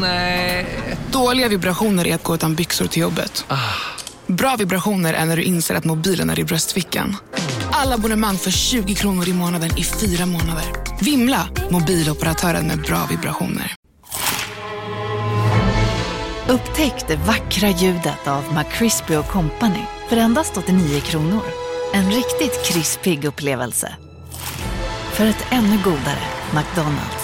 Nej. Dåliga vibrationer är att gå utan byxor till jobbet. Bra vibrationer är när du inser att mobilen är i bröstfickan. Alla abonnemang för 20 kronor i månaden i fyra månader. Vimla! Mobiloperatören med bra vibrationer. Upptäck det vackra ljudet av McCrispy Company för endast 89 kronor. En riktigt krispig upplevelse. För ett ännu godare McDonalds.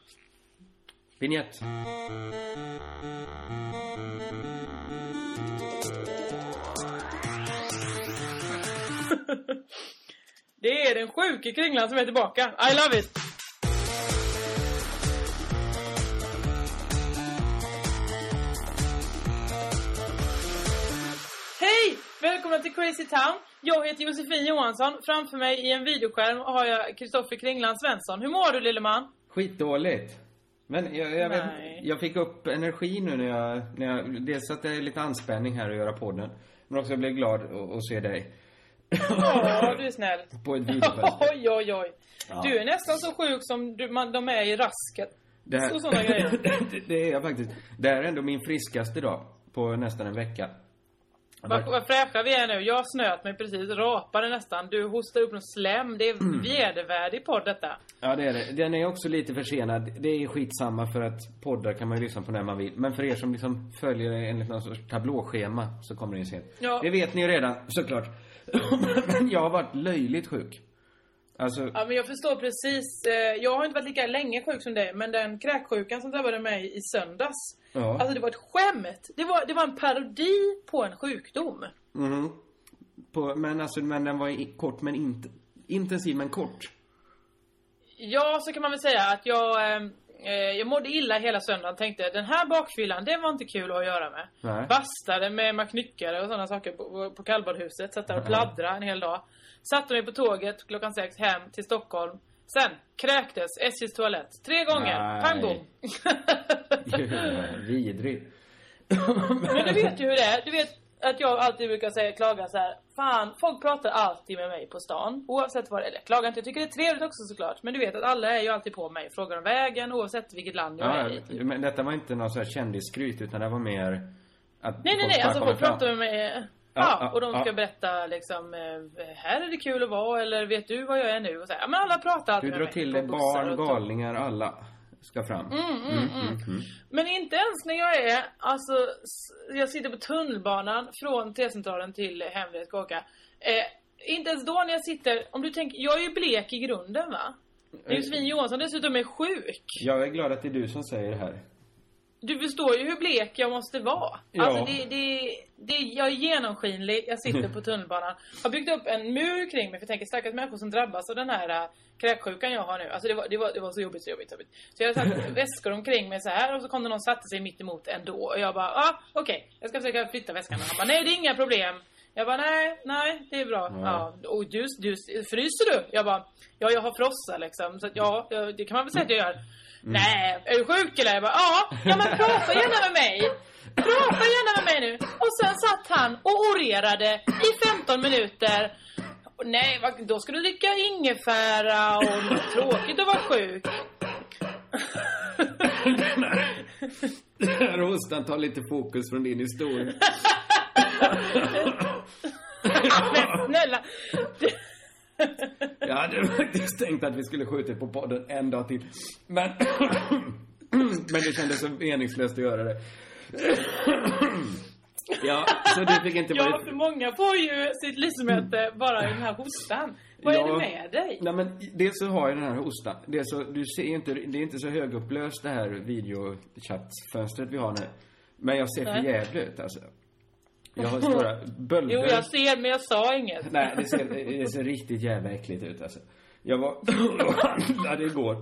Vinjett. Det är den sjuke kringlan som är tillbaka. I love it! Hej! Välkomna till Crazy Town. Jag heter Josefin Johansson. Framför mig i en videoskärm har jag Kristoffer Kringland Svensson. Hur mår du lille man? Skitdåligt. Men jag, jag, vet, jag fick upp energi nu när jag, när jag... Dels att det är lite anspänning här att göra podden. Men också jag blev glad att, se dig. Åh, du är snäll. På ett videofönster. Oj, oj, oj. Du är nästan så sjuk som du, man, de är i rasket. Det, här, Så såna grejer. det, det är jag faktiskt. Det här är ändå min friskaste dag på nästan en vecka. Vad, vad fräscha vi är nu. Jag snöt mig precis, rapade nästan. Du hostar upp någon slem. Det är Mm. vedervärdig podd detta. Ja, det är det. Den är också lite försenad. Det är skitsamma för att poddar kan man ju lyssna på när man vill. Men för er som liksom följer enligt någon sorts tablåschema så kommer det sent. Ja. Det vet ni ju redan, såklart. Men jag har varit löjligt sjuk. Alltså, Ja, men jag förstår precis. Eh, Jag har inte varit lika länge sjuk som dig, men den kräksjukan som drabbade mig i söndags. Ja. Alltså det var ett skämt. Det var, det var en parodi på en sjukdom. mhm. På, men alltså, men den var i, kort men inte, intensiv men kort. Ja, så kan man väl säga att jag, eh, eh, jag mådde illa hela söndagen. Tänkte den här bakfyllan, det var inte kul att ha att göra med. Nej. Bastade med maknyckare och sådana saker på, på, på kallbadhuset. Satt där och pladdrade en hel dag. Satte mig på tåget klockan sex hem till Stockholm. Sen kräktes SJs toalett. Tre gånger. Nej. Pang bom. Vidrigt. Men du vet ju hur det är. Du vet att jag alltid brukar säga, klaga så här. Fan, folk pratar alltid med mig på stan. Oavsett vad det är. Eller klagar inte, jag tycker det är trevligt också såklart. Men du vet att alla är ju alltid på mig. Frågar om vägen oavsett vilket land jag Ja, är i. typ. men detta var inte någon så här kändisskryt utan det var mer att Nej, nej, nej. Alltså folk pratar med mig. Ja, och de ska ja. berätta liksom, eh, här är det kul att vara, eller vet du vad jag är nu? Och så här. Men alla pratar alltid Du drar till dig barn, galningar, alla ska fram. Mm, mm, mm. Men inte ens när jag är, alltså, jag sitter på tunnelbanan från T-centralen till hem där jag ska åka. Eh, inte ens då när jag sitter, om du tänker, jag är ju blek i grunden va? Josefin Johansson dessutom är sjuk. Jag är glad att det är du som säger det här. Du förstår ju hur blek jag måste vara. Ja. Alltså det, det, det, jag är genomskinlig, jag sitter på tunnelbanan. Har byggt upp en mur kring mig för jag tänker stackars människor som drabbas av den här äh, kräksjukan jag har nu. Alltså det var, det var, det var så jobbigt, så jobbigt, så jobbigt. Så jag satt väskor omkring mig så här och så kom det någon och satte sig mitt emot ändå. Och jag bara, ah, okej, jag ska försöka flytta väskan. Och han bara, nej det är inga problem. Jag bara, nej, nej, det är bra. Ja. Och du, du, fryser du? Jag bara, ja jag har frossa liksom. Så att, ja, det kan man väl säga att jag gör. Nej, är du sjuk eller? Jag bara, ja, ja men prata gärna med mig. Prata gärna med mig nu. Och sen satt han och orerade i 15 minuter. Nej, då ska du dricka ingefära och det är tråkigt att vara sjuk. Den här hostan tar lite fokus från din historia. Men snälla. Jag hade faktiskt tänkt att vi skulle skjuta på podden en dag till. Men... Men det kändes så meningslöst att göra det. Ja, så du fick inte Ja, vara... för många får ju sitt livsmöte bara i den här hostan. Vad är Ja. det med dig? Nej men dels så har jag den här hostan. Det är så, du ser inte, det är inte så högupplöst det här videochattfönstret vi har nu. Men jag ser för jävligt ut alltså. Jag har stora bölder. Jo, jag ser, men jag sa inget. Nej, det ser, det ser riktigt jävla äckligt ut alltså. Jag var och handlade igår.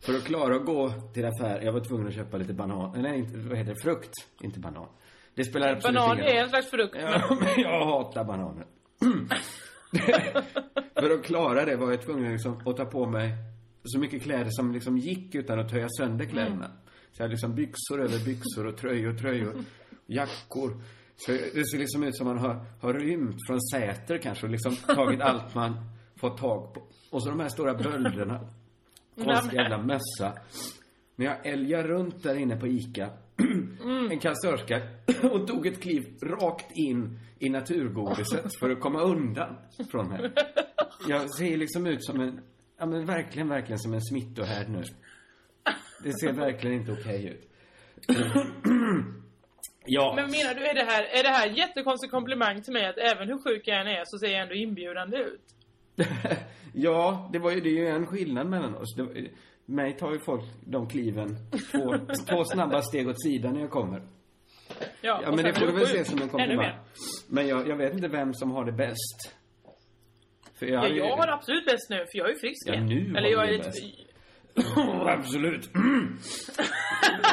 För att klara att gå till affär, jag var tvungen att köpa lite banan, nej inte, vad heter det, frukt, inte banan. Det spelar absolut Banan ingen roll. är en slags frukt. Ja, men jag hatar bananer. För att klara det var jag tvungen liksom att ta på mig så mycket kläder som liksom gick utan att töja sönder kläderna. Så jag hade liksom byxor över byxor och tröjor, tröjor, jackor. Så det ser liksom ut som man har, har rymt från Säter kanske och liksom tagit allt man fått tag på. Och så de här stora bölderna. Konstig jävla mössa. När jag älgar runt där inne på ICA. En kassörska och tog ett kliv rakt in i naturgodiset för att komma undan från mig. Jag ser liksom ut som en, ja men verkligen, verkligen som en smittohärd nu. Det ser verkligen inte okej ut. Ja. Men menar du, är det här, är det här jättekonstig komplimang till mig att även hur sjuk jag än är så ser jag ändå inbjudande ut? ja, det var ju, det är ju en skillnad mellan oss. Det, mig tar ju folk de kliven två, två snabba steg åt sidan när jag kommer. Ja, och men det får du väl se som en komplimang. Men jag, jag vet inte vem som har det bäst. För jag, Ja, jag har det absolut bäst nu, för jag är ju frisk Ja, igen. nu har Eller jag är lite... bäst. Absolut.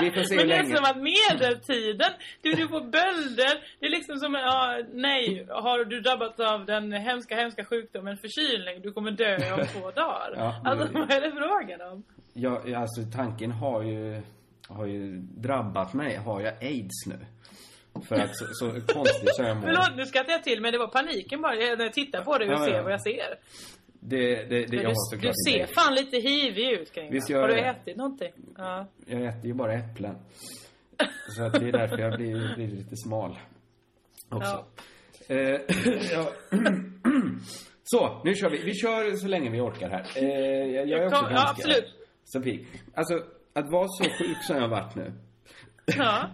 Vi får se hur Men det är länge. som att medeltiden, du, du får bölder, det är liksom som, ja, nej, har du drabbats av den hemska, hemska sjukdomen förkylning, du kommer dö om två dagar. Ja, alltså det- vad är det frågan om? Ja, alltså tanken har ju, har ju drabbat mig. Har jag aids nu? För att så, så konstigt så jag mår. Förlåt, nu skrattar jag till, men det var paniken bara när jag tittar på dig och Ja, ser ja. vad jag ser. Det, det, det, jag har du, såklart du inte ser aids. fan lite hivig ut kring Visst gör Har du det. ätit någonting? Ja. Jag äter ju bara äpplen. Så att det är därför jag blir, blir lite smal. Också. Ja. Eh, ja. Så, nu kör vi. Vi kör så länge vi orkar här. Eh, jag, jag är också Kom- ja, ganska absolut. så pigg. Alltså, att vara så sjuk som jag har varit nu. ja.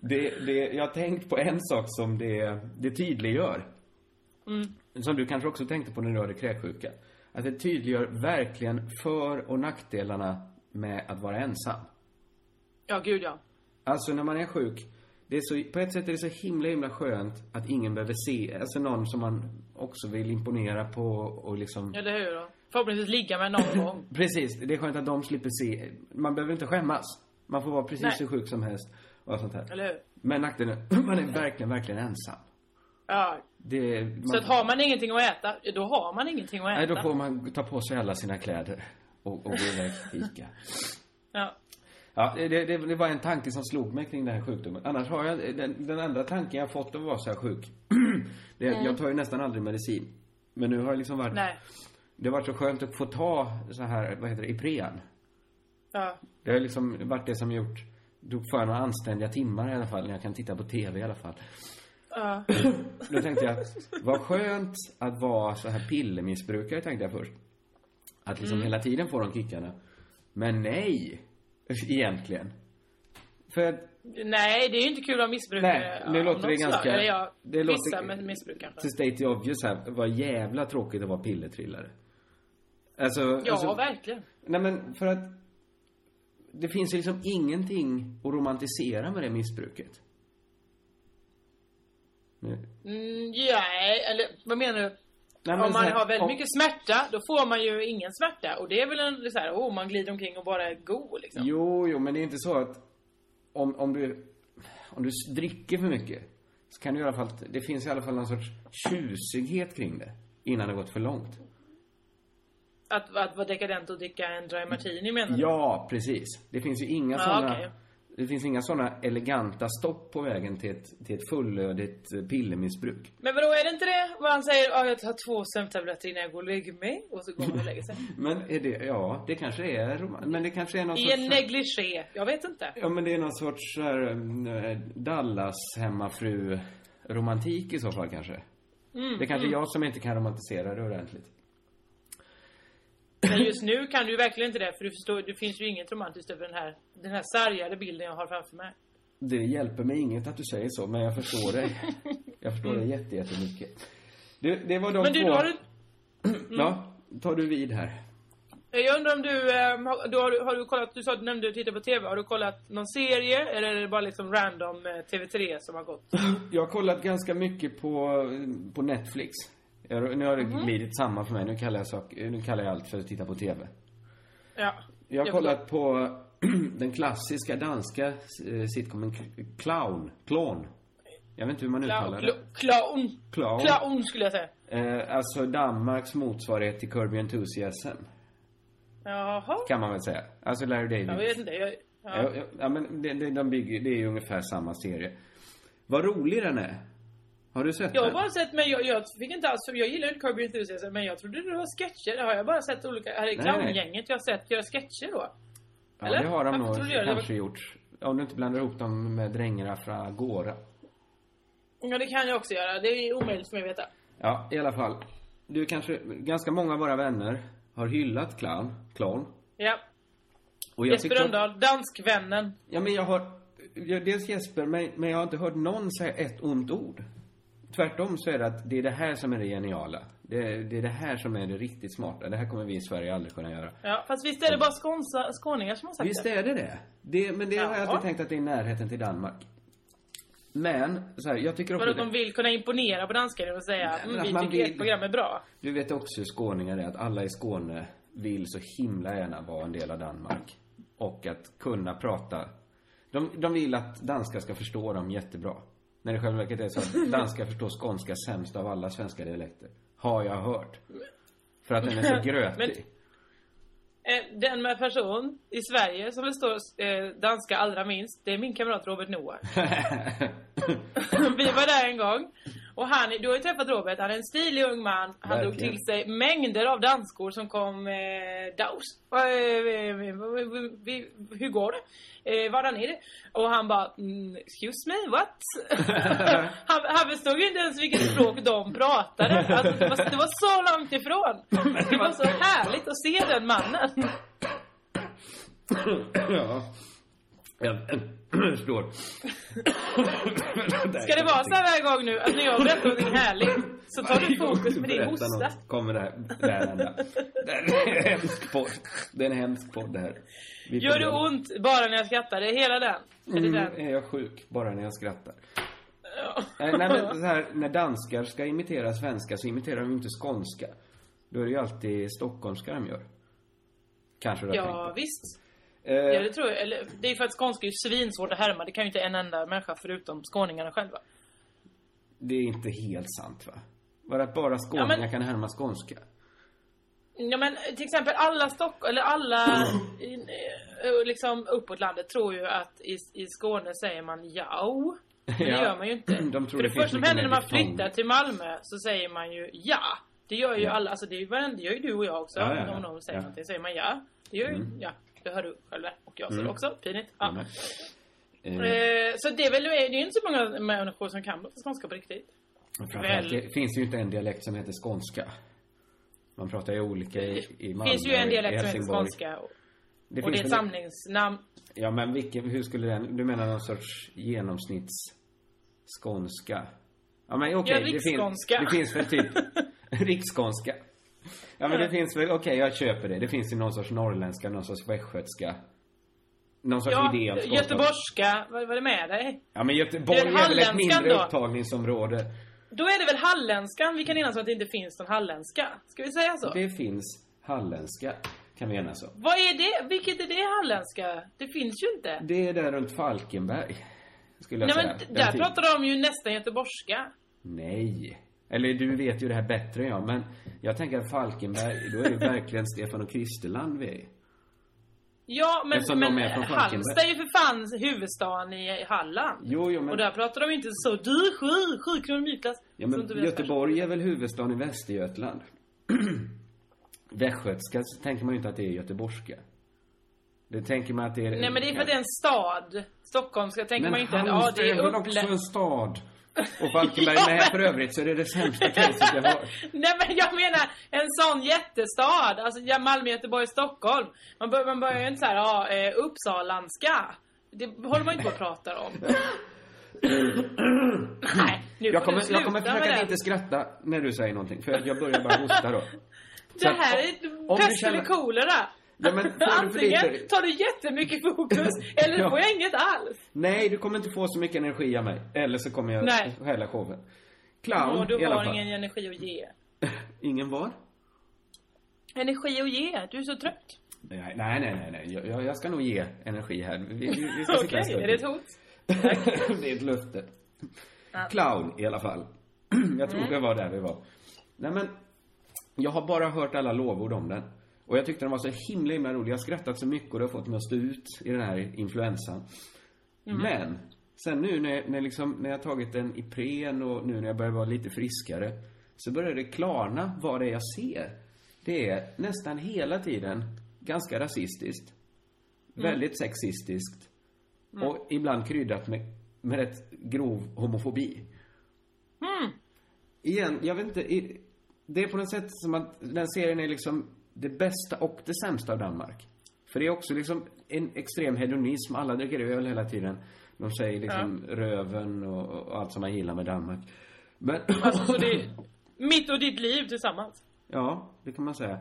Det, det, jag har tänkt på en sak som det, det tydliggör. Mm. Som du kanske också tänkte på när du hade kräksjuka. Att det tydliggör verkligen för och nackdelarna med att vara ensam. Ja, gud ja. Alltså när man är sjuk, det är så, på ett sätt är det så himla himla skönt att ingen behöver se, alltså någon som man också vill imponera på och liksom Eller hur? Då? Förhoppningsvis ligga med någon gång. Precis, det är skönt att de slipper se, man behöver inte skämmas. Man får vara precis Nej. hur sjuk som helst och sånt här. Eller hur? Men nackdelen, man är verkligen, verkligen ensam. Ja. Det, man, Så att har man ingenting att äta, då har man ingenting att äta. Nej, då får man ta på sig alla sina kläder och, och gå iväg och fika. Ja. Ja, det, det, det var en tanke som slog mig kring den här sjukdomen. Annars har jag, den, den andra tanken jag fått av att vara så här sjuk. det att jag tar ju nästan aldrig medicin. Men nu har jag liksom varit, Mm. Nej. det har varit så skönt att få ta så här, vad heter det, Ipren. Ja. Det har liksom varit det som gjort, då får jag några anständiga timmar i alla fall, när jag kan titta på TV i alla fall. Ja. Då tänkte jag, vad skönt att vara så här pillermissbrukare, tänkte jag först. Att liksom Mm. hela tiden få de kickarna. Men nej, egentligen. För Nej, det är ju inte kul att missbruka Nej, nu av låter det slag. ganska- Eller ja, det vissa låter- med missbruk kanske. to state the obvious här, vad jävla tråkigt att vara pillertrillare. Alltså, Ja, alltså, verkligen. Nej men för att det finns ju liksom ingenting att romantisera med det missbruket. Mm, ja, eller vad menar du? Nej, men om man här, har väldigt om- mycket smärta, då får man ju ingen smärta. Och det är väl en så här, oh, man glider omkring och bara är god liksom. Jo, jo, men det är inte så att om, om du om du dricker för mycket så kan du i alla fall, det finns i alla fall någon sorts tjusighet kring det innan det gått för långt. Att, att vara dekadent och dricka en dry martini menar du? Ja, precis. Det finns ju inga Ja, sådana okej. Det finns inga sådana eleganta stopp på vägen till ett, till ett fullödigt eh, pillermissbruk. Men vadå, är det inte det? Vad han säger, ja jag tar två sömntabletter innan jag går och lägger mig. Och så går man och lägger sig. Men är det, ja, det kanske är men det kanske är någon I en sorts... negligé. Jag vet inte. Ja, men det är någon sorts här, eh, Dallas hemmafru romantik i så fall kanske. Mm, det är kanske jag som inte kan romantisera det ordentligt. Men just nu kan du verkligen inte det. För du förstår, det finns ju inget romantiskt över den här, den här sargade bilden jag har framför mig. Det hjälper mig inget att du säger så, men jag förstår dig. Jag förstår dig jätte, jättemycket. Det, det var de Men du, två... har du... Ja, tar du vid här. Jag undrar om du, eh, har, då har, du, har du kollat, du sa att du nämnde att titta på TV. Har du kollat någon serie? Eller är det bara liksom random eh, TV3 som har gått? Jag har kollat ganska mycket på, på Netflix. Jag, nu har det Mhm. glidit samman för mig. Nu kallar, jag sak, nu kallar jag allt för att titta på TV. Ja. Jag har Jag kollat på den klassiska danska eh, sitcomen Clown. Clown. Jag vet inte hur man uttalar Clown. det. Clown. Clown. Clown skulle jag säga. Eh, alltså Danmarks motsvarighet till Kirby Enthusiasm. Jaha. Kan man väl säga. Alltså Larry David. Jag vet inte. Jag, ja. Ja, ja, ja men det, det, de bygger, det är ju ungefär samma serie. Vad rolig den är. Har du sett Jag har den? bara sett, men jag, jag fick inte alls, jag gillar inte Kirby Enthusiasm, men jag trodde det var sketcher. Det har jag bara sett olika, här Nej, clowngänget, jag har sett göra sketcher då. Ja, eller? det har de nog? Det var- kanske gjort. Om du inte blandar ihop dem med drängarna från Agora. Ja, det kan jag också göra. Det är omöjligt för mig att veta. Ja, i alla fall. Du kanske, ganska många av våra vänner har hyllat clown, clown. Ja. Och jag Jesper Rönndahl, danskvännen. Ja, men jag har, jag, dels Jesper, men, men jag har inte hört någon säga ett ont ord. Tvärtom så är det att det är det här som är det geniala. Det, är- det är det här som är det riktigt smarta. Det här kommer vi i Sverige aldrig kunna göra. Ja, fast visst är det bara skånsa, skåningar som har sagt Visst det? är det det. det men det har jag Ja. alltid tänkt att det är närheten till Danmark. Men, så här, jag tycker också... För att de vill kunna imponera på danskar och säga Nej, mm, att vi tycker vill- ert program är bra. Du vet också hur skåningar är, att alla i Skåne vill så himla gärna vara en del av Danmark. Och att kunna prata. De, de vill att danskar ska förstå dem jättebra. När det i själva verket är så att danskar förstår skånska sämst av alla svenska dialekter. Har jag hört. För att den är så grötig. Eh, Den med person i Sverige som förstår eh, danska allra minst, det är min kamrat Robert Noah. Vi var där en gång. Och han, du har ju träffat Robert, han är en stilig ung man. Han drog till sig mängder av danskor som kom eh, daus. Eh, eh, vi- Hur går det? Eh, vadan är det? Och han bara, mm, excuse me, what? han, han förstod ju inte ens vilket språk de pratade. Alltså, det, var, det var så långt ifrån. Det var så härligt att se den mannen. ja. Förstår. Ska det vara så här varje gång nu, att när jag berättar någonting härligt så tar du fokus med din hosta? kommer det här, det här hända. Det är en hemsk podd. Det är en hemsk podd det här. Vi Gör det ont bara när jag skrattar? Det är hela den? Är det Mm, den? är jag sjuk bara när jag skrattar. Ja. Eh, Nej men så här, när danskar ska imitera svenska så imiterar de inte skånska. Då är det ju alltid stockholmska de gör. Kanske du har Ja, tänkt på. visst. Eh, Ja, det tror jag. Eller, det är för att skånska är ju svinsvårt att härma. Det kan ju inte en enda människa förutom skåningarna själva. Det är inte helt sant va? Var att bara skåningar men- kan härma skånska? Ja men till exempel alla Stockholm, eller alla i, eh, liksom uppåt landet tror ju att i, i Skåne säger man ja. Men det Ja. gör man ju inte. De tror För det det första som händer när man flyttar till Malmö så säger man ju ja. Det gör ju Ja. alla, alltså det är det gör ju du och jag också. Ja, ja, ja. Om någon säger Ja. någonting säger man ja. Det gör ju, Mm. ja. Det hör du själv där. Och jag sa Mm. det också. Pinigt. Ja. Mm. Eh, Eh, så det är väl, det är ju inte så många människor som kan prata skånska på riktigt. framförallt, väl- det finns ju inte en dialekt som heter skånska. Man pratar ju olika i, i Det Malmö finns ju en dialekt som heter skånska. Och, Det och det är ett samlingsnamn. Ja, men vilken, hur skulle den, du menar någon sorts genomsnitts skånska? Ja, men okej. Ja, det, finns, riksskånska. det finns väl typ riksskånska. Ja, men det finns väl, okej, jag köper det. Det finns ju någon sorts norrländska, någon sorts västgötska. Någon sorts Ja, idé om skånska. göteborgska. Vad vad är det med dig? Ja, men Göteborg Det är är, väl ett mindre då. upptagningsområde. Då är det väl halländskan? Vi kan enas om att det inte finns någon halländska. Ska vi säga så? Det finns halländska, kan vi enas om. Vad är det? Vilket är det halländska? Det finns ju inte. Det är där runt Falkenberg. Skulle jag Nej säga. men Den där pratar de ju nästan göteborgska. Nej. Eller du vet ju det här bättre än jag, men jag tänker att Falkenberg, då är det verkligen Stefan och Kristerland vi är. Ja, men, Eftersom men är. Halmstad är ju för fan huvudstaden i Halland. Jo, jo, men, Och där pratar de inte så du sju, sju kronor mjukglass. ja, men Göteborg är väl huvudstaden i Västergötland? Västgötska tänker man ju inte att det är göteborgska. Det tänker man att det är... Nej men det är för att det är en stad. Stockholmska tänker man ju inte att, ja Halmstad det är väl också en stad? Och Falkenberg Ja, med men- för övrigt så är det det sämsta caset jag har. Nej men jag menar en sån jättestad. Alltså Malmö, Göteborg, Stockholm. Man, bör, man börjar ju inte såhär, ja, eh, Uppsalanska. Det håller man inte på att prata om. Nej, nu Jag kommer, jag kommer med försöka att inte skratta när du säger någonting, för att jag börjar bara hosta då. Så Det att här om- är pest eller kolera. Ja, men du Antingen tar du jättemycket fokus eller Ja. får jag inget alls. Nej, du kommer inte få så mycket energi av mig. Eller så kommer jag Nej. stjäla showen. Clown, Och du har ingen energi att ge. Ingen var? Energi att ge? Du är så trött. Nej, nej, nej, nej. Jag, jag ska nog ge energi här. Vi, vi, ska sitta Okej, stund är det ett hot? det är ett löfte. Clown i alla fall. jag tror det var där vi var. Nej men, jag har bara hört alla lovord om den. Och jag tyckte den var så himla, himla rolig. Jag har skrattat så mycket och det har fått mig att stå ut i den här influensan. Men, sen nu när, när, liksom, när jag tagit den Ipren och nu när jag börjar vara lite friskare. Så börjar det klarna vad det är jag ser. Det är nästan hela tiden ganska rasistiskt. Väldigt sexistiskt. Och ibland kryddat med, med rätt grov homofobi. Igen, jag vet inte. Det är på något sätt som att den serien är liksom det bästa och det sämsta av Danmark. För det är också liksom en extrem hedonism. Alla dricker öl hela tiden. De säger liksom röven och, och allt som man gillar med Danmark. Men... Alltså, så det är mitt och ditt liv tillsammans. Ja, det kan man säga.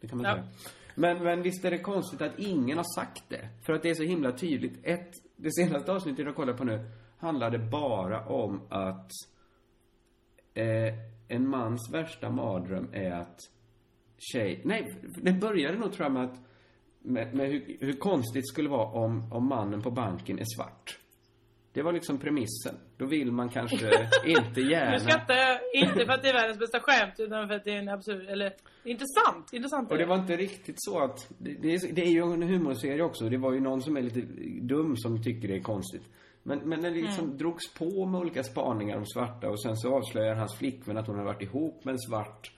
Det kan man Ja. säga. Men, men visst är det konstigt att ingen har sagt det? För att det är så himla tydligt. Ett, det senaste avsnittet jag kollar på nu handlade bara om att eh, en mans värsta mardröm är att tjej... Nej, det började nog tror jag med att med, med hur, hur konstigt det skulle vara om, om mannen på banken är svart. Det var liksom premissen. Då vill man kanske inte gärna... Nu skrattar jag inte för att det är världens bästa skämt utan för att det är en absurd, eller intressant, intressant. Och det var inte riktigt så att... Det, det, är, ju en humorserie också. Det var ju någon som är lite dum som tycker det är konstigt. Men, men det liksom Mm. drogs på med olika spaningar om svarta och sen så avslöjar hans flickvän att hon har varit ihop med en svart.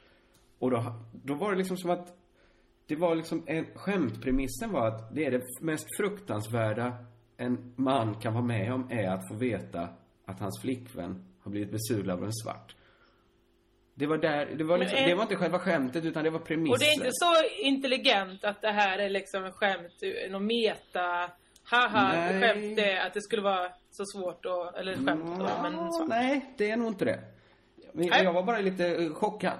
Och då, då var det liksom som att... Det var liksom en... Skämtpremissen var att det är det mest fruktansvärda en man kan vara med om är att få veta att hans flickvän har blivit besudlad av en svart. Det var där, det var, liksom, är- det var inte själva skämtet utan det var premissen. Och det är inte så intelligent att det här är liksom en skämt, någon meta, haha, Nej. skämt det, att det skulle vara så svårt att, eller skämt då, men så. nej, det är nog inte det. Men jag var bara lite chockad.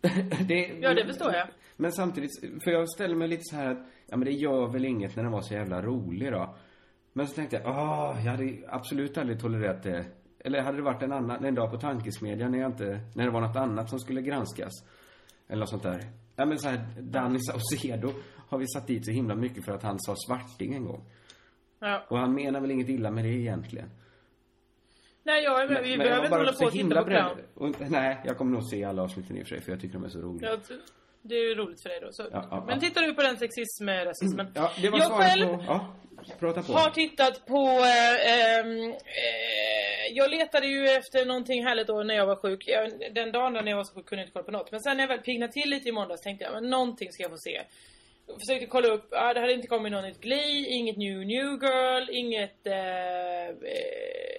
det, Ja, det förstår jag. Men samtidigt, för jag ställer mig lite så här att, ja men det gör väl inget när den var så jävla rolig då. Men så tänkte jag, ah, jag hade absolut aldrig tolererat det. Eller hade det varit en annan, en dag på tankesmedjan när jag inte, när det var något annat som skulle granskas. Eller något sånt där. Ja men så här, Danny Saucedo har vi satt dit så himla mycket för att han sa svarting en gång. Ja. Och han menar väl inget illa med det egentligen. Nej, jag, vi Men behöver inte hålla på och titta på beredd. Och, nej, jag kommer nog se alla avsnitten i och för sig, för jag tycker de är så roliga. Ja, det är ju roligt för dig då. Så. Ja, ja, men tittar du på den sexism, rasismen? Ja, det var jag själv på... Prata på. har tittat på... Eh, ehm, eh, jag letade ju efter någonting härligt då när jag var sjuk. Jag, den dagen när jag var så sjuk kunde jag inte kolla på något. Men sen när jag väl piggnade till lite i måndags tänkte jag, men någonting ska jag få se. Jag försökte kolla upp, ah, det hade inte kommit något nytt Glee, inget New New Girl, inget... Eh, eh,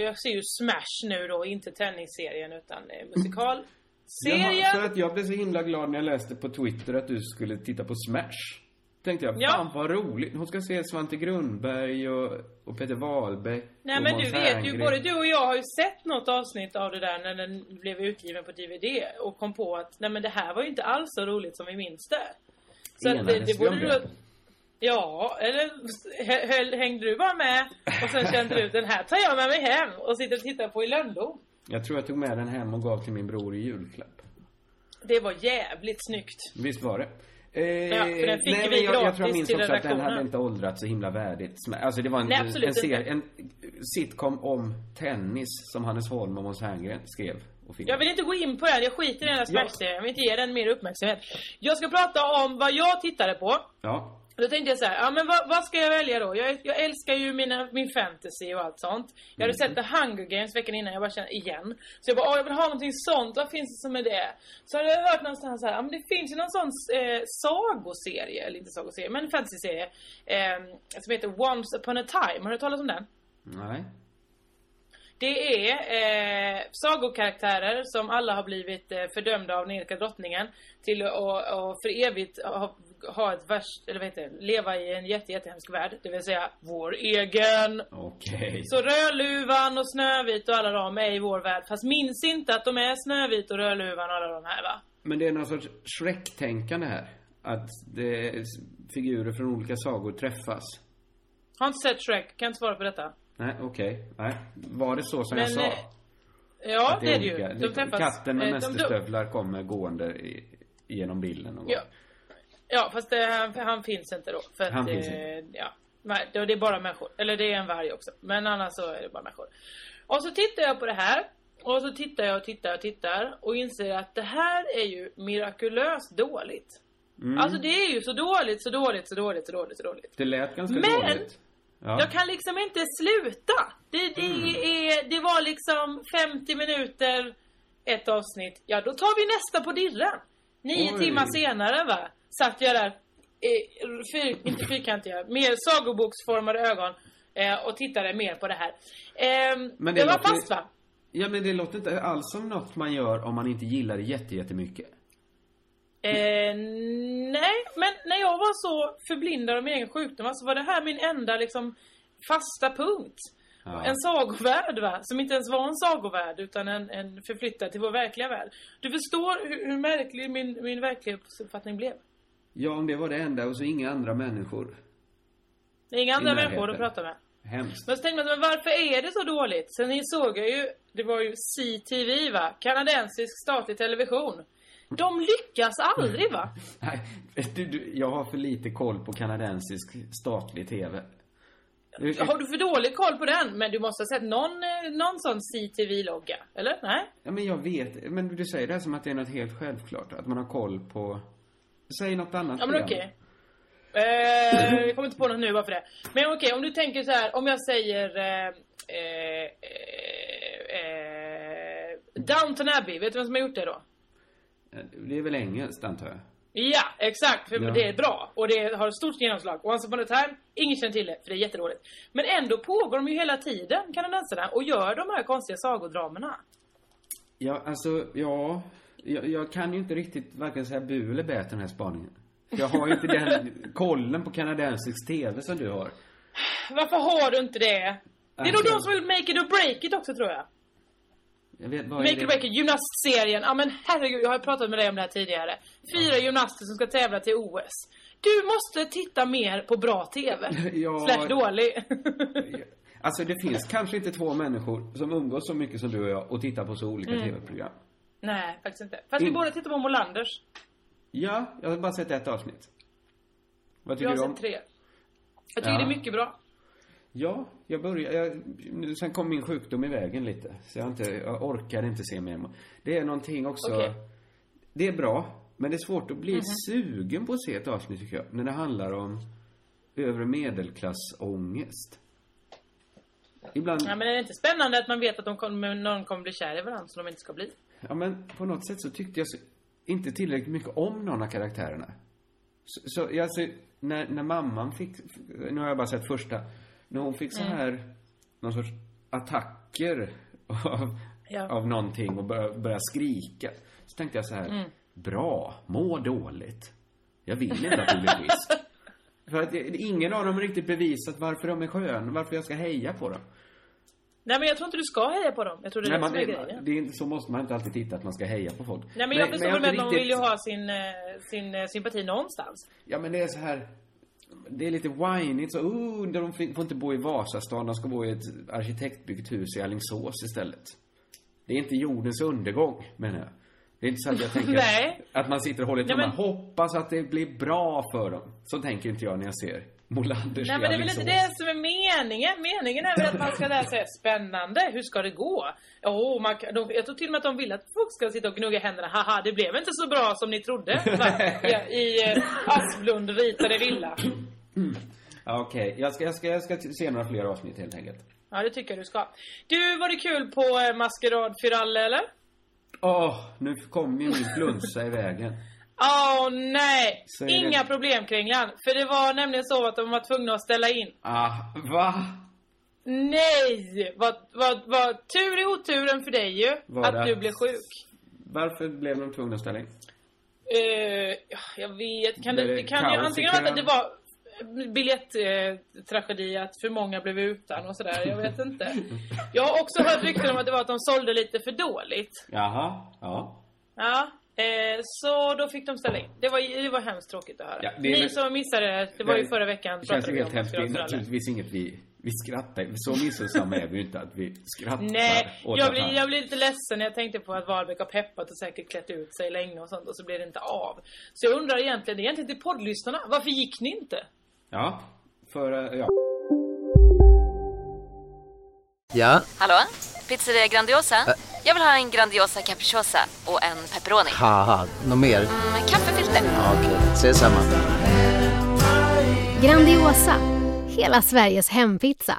jag, ser ju Smash nu då, inte tennisserien utan eh, musikalserien. Jaha, för att jag blev så himla glad när jag läste på Twitter att du skulle titta på Smash. Tänkte jag, Ja. fan vad roligt. Hon ska se Svante Grundberg och, och Peter Wahlbeck Nej men du vet ju, både du och jag har ju sett något avsnitt av det där när den blev utgiven på DVD och kom på att nej men det här var ju inte alls så roligt som vi minns det. Så att det, det borde du... Ja, eller höll, hängde du bara med och sen kände du den här tar jag med mig hem och sitter och tittar på i lönndom. Jag tror jag tog med den hem och gav till min bror i julklapp. Det var jävligt snyggt. Visst var det? Eh, Ja, för den fick nej, vi jag, jag tror jag minns också att den hade inte åldrats så himla värdigt. Alltså det var en, Nej, en, serie, en sitcom om tennis som Hannes Holm och Måns Herngren skrev. Jag vill inte gå in på den, jag skiter i den här Smash-serien. Jag vill inte ge den mer uppmärksamhet. Jag ska prata om vad jag tittade på. Ja. Då tänkte jag så här, ja men vad, vad ska jag välja då? Jag, jag älskar ju mina, min fantasy och allt sånt. Jag hade sett The Hunger Games veckan innan, jag bara kände igen. Så jag bara, åh jag vill ha någonting sånt, vad finns det som är det? Så hade jag hört någonstans så här, ja men det finns ju någon sån eh, sagoserie, eller inte sagoserie, men fantasyserie. Eh, som heter Once upon a time, har du talas om den? Nej. Det är eh, sagokaraktärer som alla har blivit eh, fördömda av Nerika drottningen till att och för evigt ha, ha ett värst, eller vad heter det, leva i en jätte, jättehemsk värld. Det vill säga vår egen. Okej. Så Rödluvan och Snövit och alla de är i vår värld. Fast minns inte att de är Snövit och Rödluvan och alla de här va? Men det är någon sorts Shrek-tänkande här. Att det figurer från olika sagor träffas. Har inte sett Shrek, kan inte svara på detta. Nej, okej. Nej. Var det så som Men, jag sa? eh, Ja, Att det är det ju. De träffas. Katten med eh, mästerstövlar kommer gående i, genom bilden gång. Ja. Ja, fast det, han, han finns inte då. För att, Han finns eh, inte. Ja, nej, det är bara människor. Eller det är en varg också. Men annars så är det bara människor. Och så tittar jag på det här. Och så tittar jag och tittar och tittar. Och inser att det här är ju mirakulöst dåligt. Mm. Alltså det är ju så dåligt, så dåligt, så dåligt, så dåligt, så dåligt. Det lät ganska Men- dåligt. Ja. Jag kan liksom inte sluta. Det, det, Mm. är, det var liksom 50 minuter, ett avsnitt. Ja, då tar vi nästa på dirren. Nio Oj. timmar senare va, satt jag där, eh, fyr, inte fyrkantiga, mer sagoboksformade ögon eh, och tittade mer på det här. Eh, Men det jag var låter- fast va? Ja, men det låter inte alls som något man gör om man inte gillar det jätte, jättemycket. Eh, nej, men när jag var så förblindad av min egen sjukdom så var det här min enda liksom fasta punkt. Ja. En sagovärld va, som inte ens var en sagovärld utan en, en förflyttad till vår verkliga värld. Du förstår hur, hur märklig min, min verklighetsuppfattning blev. Ja, om det var det enda och så inga andra människor. Det är inga andra människor att prata med. Hemskt. Men så tänkte man, men varför är det så dåligt? Sen insåg jag ju, det var ju CTV va, kanadensisk statlig television. De lyckas aldrig va? Nej, du, du, jag har för lite koll på kanadensisk statlig TV. Har du för dålig koll på den? Men du måste ha sett någon, eh, någon sån CTV-logga, eller? Nej? Ja, men jag vet. Men du säger det här som att det är något helt självklart. Att man har koll på... Säg något annat Ja men okej. Eh, jag kommer inte på något nu bara för det. Men okej, om du tänker så här, om jag säger eh, eh, eh, eh, Downton Abbey, vet du vem som har gjort det då? Det är väl engelskt, antar jag? Ja, exakt, för Ja. det är bra och det har ett stort genomslag. Once upon a time, ingen känner till det, för det är jättedåligt. Men ändå pågår de ju hela tiden, kanadensarna, och gör de här konstiga sagodramerna. Ja, alltså, ja. Jag, jag kan ju inte riktigt varken säga bu eller bä till den här spaningen. Jag har ju inte den kollen på kanadensisk TV som du har. Varför har du inte det? Det är nog Alltså- de som har gjort Make It or Break It också tror jag. Jag vet, vad Make It or Break It, gymnastserien. Ja men herregud, jag har pratat med dig om det här tidigare. Fyra gymnaster som ska tävla till OS. Du måste titta mer på bra TV. Ja. Slash dålig. Alltså det finns kanske inte två människor som umgås så mycket som du och jag och tittar på så olika Mm. TV-program. Nej, faktiskt inte. Fast vi In- båda tittar på Molanders. Ja, jag har bara sett ett avsnitt. Vad Jag tycker har du om? sett tre. Jag tycker Ja. det är mycket bra. Ja, jag började, jag, nu- sen kom min sjukdom i vägen lite. Så jag, inte, jag orkade inte se mer. Det är någonting också. Mhm. det är bra. Men det är svårt att bli sugen på att se ett avsnitt tycker jag. När det handlar om övre medelklassångest. Ibland, Ja, men är det inte spännande att man vet att de kommer, någon kommer bli kär i varandra som de inte ska bli? Ja, men på något sätt så tyckte jag så, inte tillräckligt mycket om någon av karaktärerna. Så, så jag, alltså, när, när mamman fick, nu har jag bara sett första, när hon fick så här, någon sorts attacker av, Ja. av någonting och började, började skrika. Så tänkte jag så här, bra, må dåligt. Jag vill inte att du blir frisk. För att ingen av dem riktigt bevisat varför de är skön, varför jag ska heja på dem. Nej men jag tror inte du ska heja på dem. Jag tror det är Nej, det man, som är det, grejen. det är inte, så måste man inte alltid titta att man ska heja på folk. Nej men jag förstår inte att man vill ju ha sin, eh, sin eh, sympati någonstans. Ja men det är så här Det är lite whinigt så, oh, de får inte bo i Vasastan, de ska bo i ett arkitektbyggt hus i Alingsås istället. Det är inte jordens undergång, menar jag. Det är inte så att jag tänker att man sitter och håller tummarna. men- Hoppas att det blir bra för dem. Så tänker inte jag när jag ser Molanders Nej men det är väl inte Alingsås. det som är meningen. Meningen är väl att man ska lära sig spännande, hur ska det gå? Oh, man, de, jag tror till och med att de vill att folk ska sitta och gnugga händerna. Haha, det blev inte så bra som ni trodde. I, i eh, Asplund ritade villa. Okej, jag, ska, jag, ska, jag ska se några fler avsnitt helt enkelt. Ja, det tycker jag du ska. Du, var det kul på eh, Maskerad Fyralle eller? Åh, nu kom ju min flunsa i vägen. Åh nej! Så Inga det- problem Kringlan. För det var nämligen så att de var tvungna att ställa in. Ah, va? Nej! Vad, vad, vad tur i oturen för dig ju. Var att det? du blev sjuk. Varför blev de tvungna att ställa in? Eh, ja, jag vet. Kan det, det det kan ju antingen vara att det var biljetttragedi, att för många blev utan och sådär. Jag vet inte. Jag har också hört rykten om att det var att de sålde lite för dåligt. Jaha, ja. Ja. Eh, så då fick de ställa in. Det var, det var hemskt tråkigt att höra. Ja, det är Ni väl- som missade det, det var ju förra veckan. Det känns ju helt hemskt. Det är naturligtvis inget vi Vi skrattar Så missunnsamma är vi ju inte att vi skrattar Nej, åt jag blir, jag blir lite ledsen när jag tänkte på att Wahlbeck har peppat och säkert klätt ut sig länge och sånt och så blir det inte av. Så jag undrar egentligen, egentligen till poddlyssnarna, varför gick ni inte? Ja, för, eh, ja. Ja, Hallå? Pizzeria Grandiosa? Jag vill ha en Grandiosa capriciosa och en pepperoni. haha, något mer? Med kaffefilter. Ja, Okej, ses samma. Grandiosa, hela Sveriges hempizza.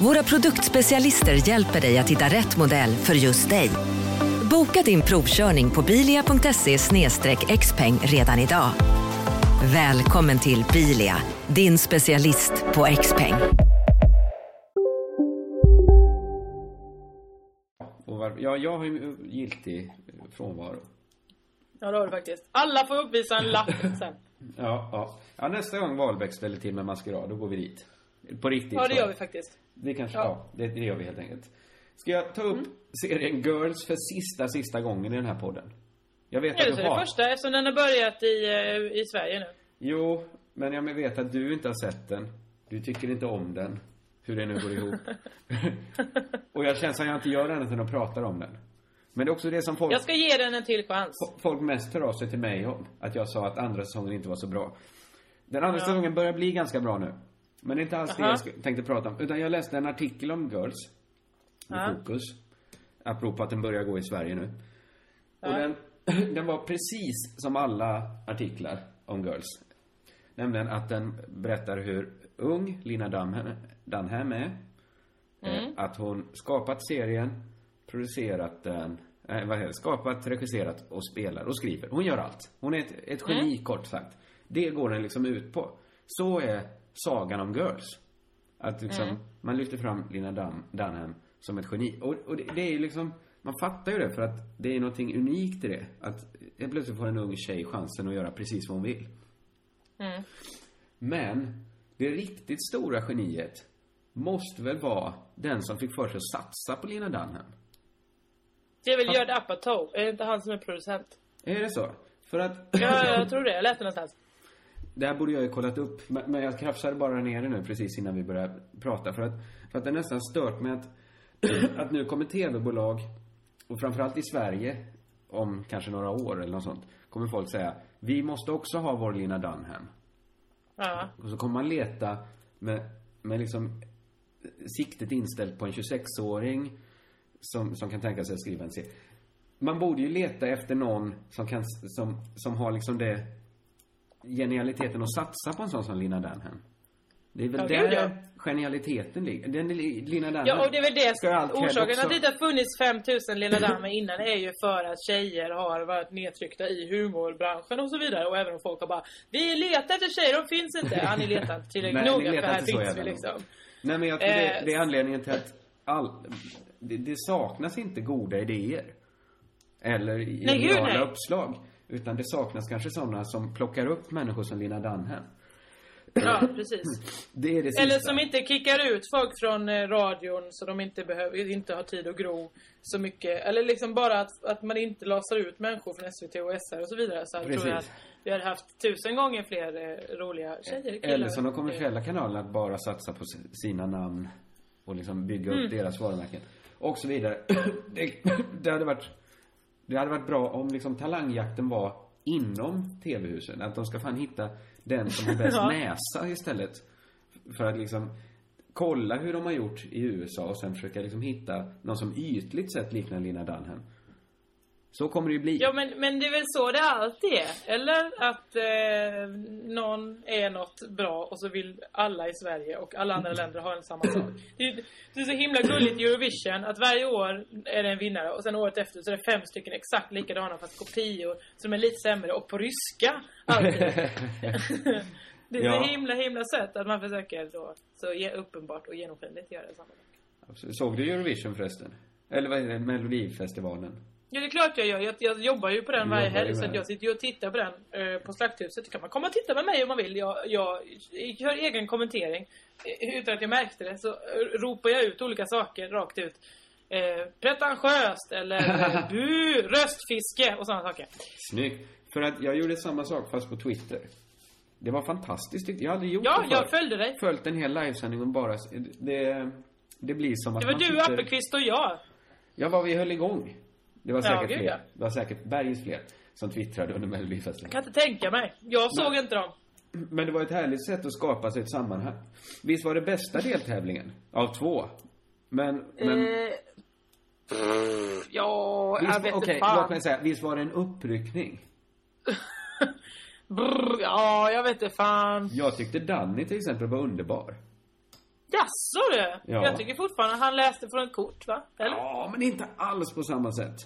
Våra produktspecialister hjälper dig att hitta rätt modell för just dig. Boka din provkörning på bilia.se xpeng redan idag. Välkommen till Bilia, din specialist på XPeng. Ja, jag har ju giltig frånvaro. Ja, det har du faktiskt. Alla får uppvisa en lapp sen. Ja, ja. ja nästa gång Wahlbeck ställer till med maskerad, då går vi dit. På riktigt. Ja, det gör vi faktiskt. Det kanske, Ja. ja, det, det gör vi helt enkelt. Ska jag ta upp serien Girls för sista, sista gången i den här podden? Jag vet Ja, det att du har. det första eftersom den har börjat i, eh, i Sverige nu. Jo, men jag vet att du inte har sett den. Du tycker inte om den. Hur det nu går ihop. och jag känner att jag inte gör annat än att prata om den. Men det är också det som folk, Jag ska ge den en till chans. folk mest hör av sig till mig om. Att jag sa att andra säsongen inte var så bra. Den andra Ja. säsongen börjar bli ganska bra nu. Men det är inte alls det Aha. jag tänkte prata om. Utan jag läste en artikel om Girls. I Ja. Fokus. Apropå att den börjar gå i Sverige nu. Och Ja. den, den var precis som alla artiklar om Girls. Nämligen att den berättar hur ung Lina Dunham, Dunham är. Mm. Eh, Att hon skapat serien, producerat den, eh, vad heter det, skapat, regisserat och spelar och skriver. Hon gör allt. Hon är ett, ett geni Mm. kort sagt. Det går den liksom ut på. Så är sagan om Girls. Att liksom, Mm. man lyfter fram Lina Dun, Dunham som ett geni. Och, och det, det är ju liksom, man fattar ju det för att det är någonting unikt i det. Att helt plötsligt får en ung tjej chansen att göra precis vad hon vill. Mm. Men det riktigt stora geniet måste väl vara den som fick för sig att satsa på Lina Dunham. Det är väl Judd Apatow? Är det inte han som är producent? Är det så? För att... Ja, jag tror det. Jag läste någonstans. Det här borde jag ju kollat upp, men jag krafsade bara ner det nu precis innan vi började prata. För att, för att det nästan stört mig att, att nu kommer tv-bolag, och framförallt i Sverige, om kanske några år eller något sånt, kommer folk säga vi måste också ha vår Lina Dunham. Ja. Och så kommer man leta med, med liksom siktet inställt på en 26-åring som, som kan tänka sig att skriva en serie. Man borde ju leta efter någon som kan, som, som har liksom det genialiteten att satsa på en sån som Lina Dunham. Det är väl Ja, där ja. genialiteten ligger. Den, Lina Dunham Ja, och det är väl det. Orsaken att det inte har funnits 5000 Lilla Damme innan är ju för att tjejer har varit nedtryckta i humorbranschen och så vidare. Och även om folk har bara Vi letar efter tjejer, de finns inte. Ja, ni letar inte tillräckligt Nej, noga för här finns vi liksom. Nej men jag tror det, Eh, det är anledningen till att all, det, det saknas inte goda idéer. Eller Nej, gud, geniala nej. uppslag. Utan det saknas kanske sådana som plockar upp människor som Lina Dunham. Ja, precis. Det är det sista. Eller som inte kickar ut folk från eh, radion så de inte behöver, inte har tid att gro så mycket. Eller liksom bara att, att man inte lasar ut människor från SVT och SR och så vidare. Så jag tror jag att vi hade haft tusen gånger fler eh, roliga tjejer, killar. Eller som de kommersiella kanalerna att bara satsa på sina namn och liksom bygga upp Mm. deras varumärken. Och så vidare. Det, det hade varit Det hade varit bra om liksom talangjakten var inom TV-husen. Att de ska fan hitta den som har bäst Ja. näsa istället. För att liksom kolla hur de har gjort i USA och sen försöka liksom hitta någon som ytligt sett liknar Lina Dunham. Så kommer det ju bli. Ja men, men det är väl så det alltid är? Eller att eh, någon är något bra och så vill alla i Sverige och alla andra länder ha en samma sak. Det är, det är så himla gulligt i Eurovision att varje år är det en vinnare och sen året efter så är det fem stycken exakt likadana fast kopior som är lite sämre och på ryska alltid. det är Ja. så himla himla sött att man försöker då så uppenbart och genomskinligt göra samma sak. Såg du Eurovision förresten? Eller vad är det? Melodifestivalen. Ja, det är klart jag gör. Jag, jag jobbar ju på den varje helg. Så jag sitter ju och tittar på den eh, på Slakthuset. Det kan man komma och titta med mig om man vill. Jag, jag, gör egen kommentering. Eh, Utan att jag märkte det så eh, ropar jag ut olika saker rakt ut. Eh, pretentiöst eller eh, bu, röstfiske och sådana saker. Snyggt. För att jag gjorde samma sak fast på Twitter. Det var fantastiskt jag. Jag hade gjort Ja, det förr. jag följde dig. Följt en hel livesändning och bara... Det, det blir som att Det var man du, sitter- Appelqvist och jag. Ja, vad vi höll igång. Det var Ja, säkert gud, fler. ja. Det var säkert bergis fler som twittrade under Jag Melodifestivalen. kan inte tänka mig. Jag såg inte dem. Men det var ett härligt sätt att skapa sig ett sammanhang. Visst var det bästa deltävlingen? Av två. Men, men... Eh, ja, jag visst, vet Okej, inte fan. låt mig säga. Visst var det en uppryckning? Brr, ja, jag vet inte fan. Jag tyckte Danny till exempel var underbar. Jaså du? Ja. Jag tycker fortfarande han läste från ett kort va? Eller? Ja, men inte alls på samma sätt.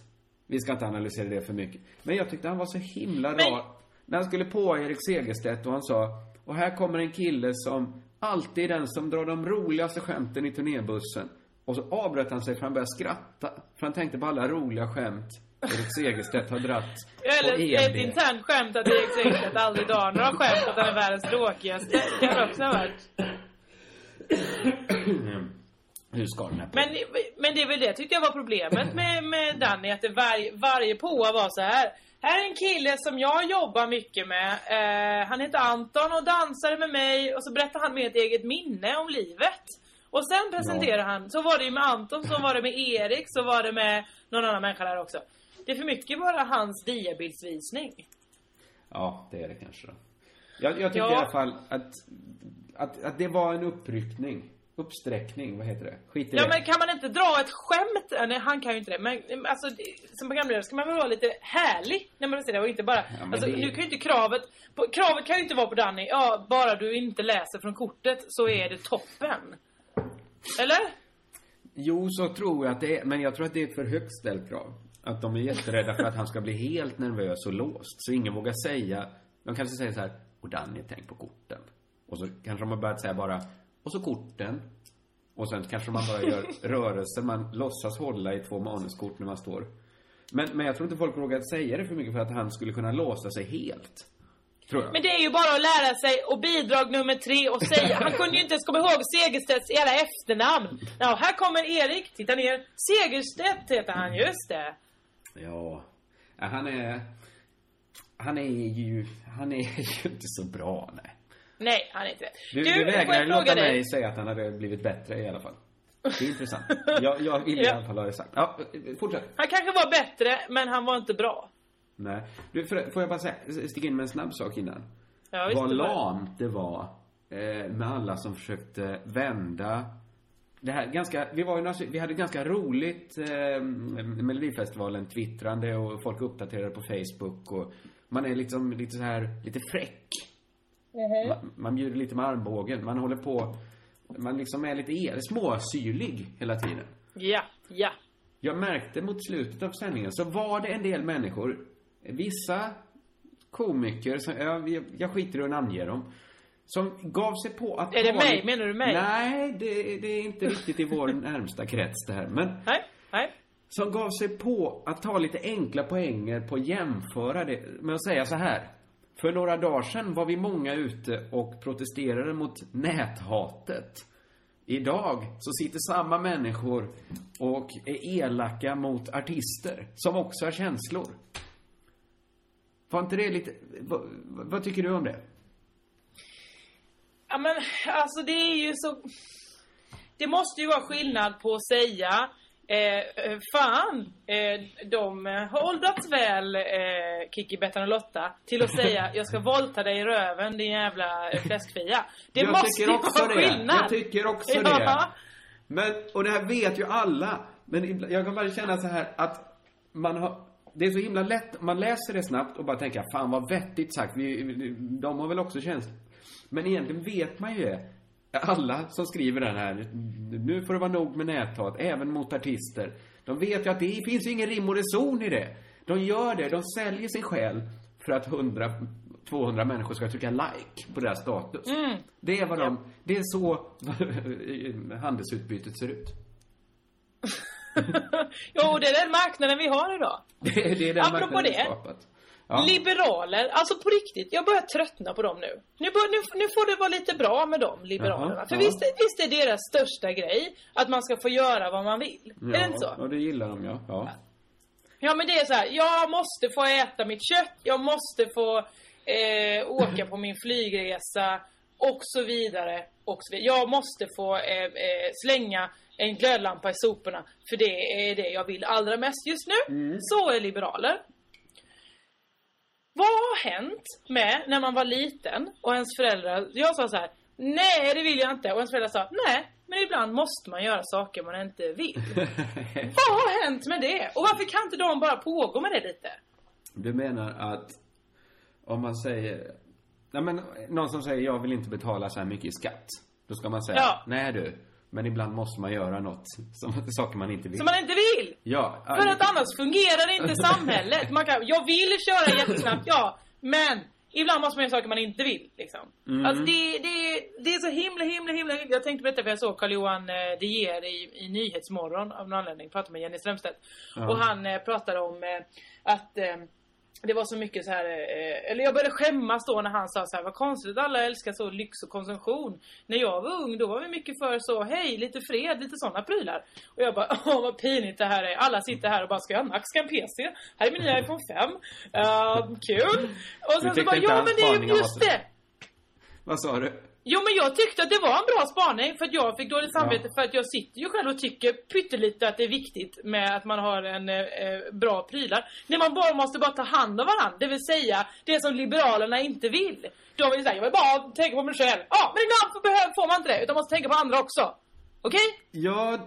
Vi ska inte analysera det för mycket. Men jag tyckte han var så himla Men- rar. När han skulle på Erik Segerstedt och han sa Och här kommer en kille som alltid är den som drar de roligaste skämten i turnébussen. Och så avbröt han sig för han började skratta. För han tänkte på alla roliga skämt Erik Segerstedt har dratt Eller ett EB. internt skämt att Erik Segerstedt aldrig drar några skämt att han är världens tråkigaste. Det kan också ha varit. Hur ska den här Men, men det är väl det tyckte jag var problemet med, med Danny. Att det varje, varje påa var så här. Här är en kille som jag jobbar mycket med. Eh, han heter Anton och dansade med mig. Och så berättar han med ett eget minne om livet. Och sen presenterar han. Så var det ju med Anton, så var det med Erik, så var det med någon annan människa där också. Det är för mycket bara hans diabildsvisning. Ja, det är det kanske då. Jag, jag tycker Ja. i alla fall att, att, att det var en uppryckning. Uppsträckning, vad heter det? Skit i Ja det. men kan man inte dra ett skämt? Nej han kan ju inte det. Men alltså som programledare ska man väl vara lite härlig när man säger det och inte bara... men alltså det nu kan ju inte kravet... På, kravet kan ju inte vara på Danny, ja bara du inte läser från kortet så är det toppen. Eller? Jo, så tror jag att det är. Men jag tror att det är ett för högt ställt krav. Att de är jätterädda för att han ska bli helt nervös och låst. Så ingen vågar säga. De kanske säger så här. Och Danny, tänk på korten. Och så kanske de har börjat säga bara. Och så korten. Och sen kanske man bara gör rörelser. Man låtsas hålla i två manuskort när man står. Men, men jag tror inte folk vågar säga det för mycket för att han skulle kunna låsa sig helt. Men det är ju bara att lära sig och bidrag nummer tre och säga... Han kunde ju inte ens komma ihåg Segerstedts hela efternamn. Ja, här kommer Erik, titta ner. Segerstedt heter han, just det. Ja. Ja, Han är... Han är ju... Han är ju inte så bra, nej. Nej, han är inte det. Du, du, jag vägrar låta dig? mig säga att han hade blivit bättre i alla fall. Det är intressant. Jag, jag vill i alla fall ha det sagt. Ja, fortsätt. Han kanske var bättre, men han var inte bra. Nej. Du, för, får jag bara säga, sticka in med en snabb sak innan? Ja, visst, Vad det lamt det var eh, med alla som försökte vända det här ganska, vi var ju några, vi hade ganska roligt eh, Melodifestivalen twittrande och folk uppdaterade på Facebook och man är liksom lite så här, lite fräck. Man, man bjuder lite med armbågen, man håller på, man liksom är lite el, småsyrlig hela tiden. Ja, ja. Jag märkte mot slutet av sändningen så var det en del människor, vissa komiker, som, jag, jag, jag skiter i att namnge dem, som gav sig på att... Är det mig? lite- Menar du mig? Nej, det, det är inte riktigt i vår närmsta krets det här. Men Nej, nej. som gav sig på att ta lite enkla poänger på att jämföra det med att säga så här. För några dagar sedan var vi många ute och protesterade mot näthatet. Idag så sitter samma människor och är elaka mot artister som också har känslor. Var inte det lite... Vad, vad tycker du om det? Ja men alltså det är ju så... Det måste ju vara skillnad på att säga eh, eh, Fan, eh, de har åldrats väl, eh, Kiki, Bettan och Lotta Till att säga, jag ska våldta dig i röven din jävla eh, fläskfia Det jag måste ju vara det. skillnad Jag tycker också Ja. det. Men, och det här vet ju alla. Men jag kan bara känna så här att man har... Det är så himla lätt, man läser det snabbt och bara tänker fan vad vettigt sagt, vi, de har väl också känslor. Men egentligen vet man ju det. Alla som skriver den här, nu får det vara nog med näthat, även mot artister. De vet ju att det finns ju ingen rim och reson i det. De gör det, de säljer sig själv för att 100, 200 människor ska trycka like på deras status. Mm. Det är vad de, det är så handelsutbytet ser ut. Jo, det är den marknaden vi har idag. Det är, det är den Apropå marknaden vi det. skapat. Ja. Liberaler, alltså på riktigt, jag börjar tröttna på dem nu. Nu, bör, nu, nu får det vara lite bra med dem, liberalerna. Jaha, För ja. visst, är- visst är deras största grej att man ska få göra vad man vill? Är det inte så? Ja, det gillar de ja. ja. Ja men det är så här, jag måste få äta mitt kött, jag måste få eh, åka på min flygresa och så vidare. Och så vidare. Jag måste få eh, eh, slänga en glödlampa i soporna för det är det jag vill allra mest just nu. Så är liberaler. Vad har hänt med när man var liten och ens föräldrar, jag sa så här, nej det vill jag inte och ens föräldrar sa, nej men ibland måste man göra saker man inte vill. Vad har hänt med det? Och varför kan inte de bara pågå med det lite? Du menar att om man säger, nej men någon som säger jag vill inte betala så här mycket i skatt. Då ska man säga, Ja. nej du, men ibland måste man göra något, som, saker man inte vill. Som man inte vill! Ja. För att annars fungerar inte samhället. Man kan, jag vill köra jättesnabbt, ja. Men ibland måste man göra saker man inte vill. Liksom. Mm. Alltså det, det, det är så himla, himla, himla... Jag tänkte berätta för jag såg Carl-Johan eh, De Geer i, i Nyhetsmorgon av någon anledning. Pratade med Jenny Strömstedt. Ja. Och han eh, pratade om eh, att eh, det var så mycket så här, eh, eller jag började skämmas då när han sa så här, vad konstigt att alla älskar så lyx och konsumtion. När jag var ung då var vi mycket för så, hej, lite fred, lite sådana prylar. Och jag bara, åh vad pinigt det här är. Alla sitter här och bara, ska jag ha Mac, ska jag en PC? Här är min nya iPhone 5. Uh, kul! Och sen så bara, ja men det är ju just det! Vad sa du? Jo men jag tyckte att det var en bra spaning för att jag fick dåligt samvete för att jag sitter ju själv och tycker pyttelite att det är viktigt med att man har en eh, eh, bra prylar. När man bara måste bara ta hand om varandra, det vill säga det som liberalerna inte vill. De vill säga, jag vill bara tänka på mig själv. Ja, men ibland får, behöver, får man inte det utan man måste tänka på andra också. Okej? Ja,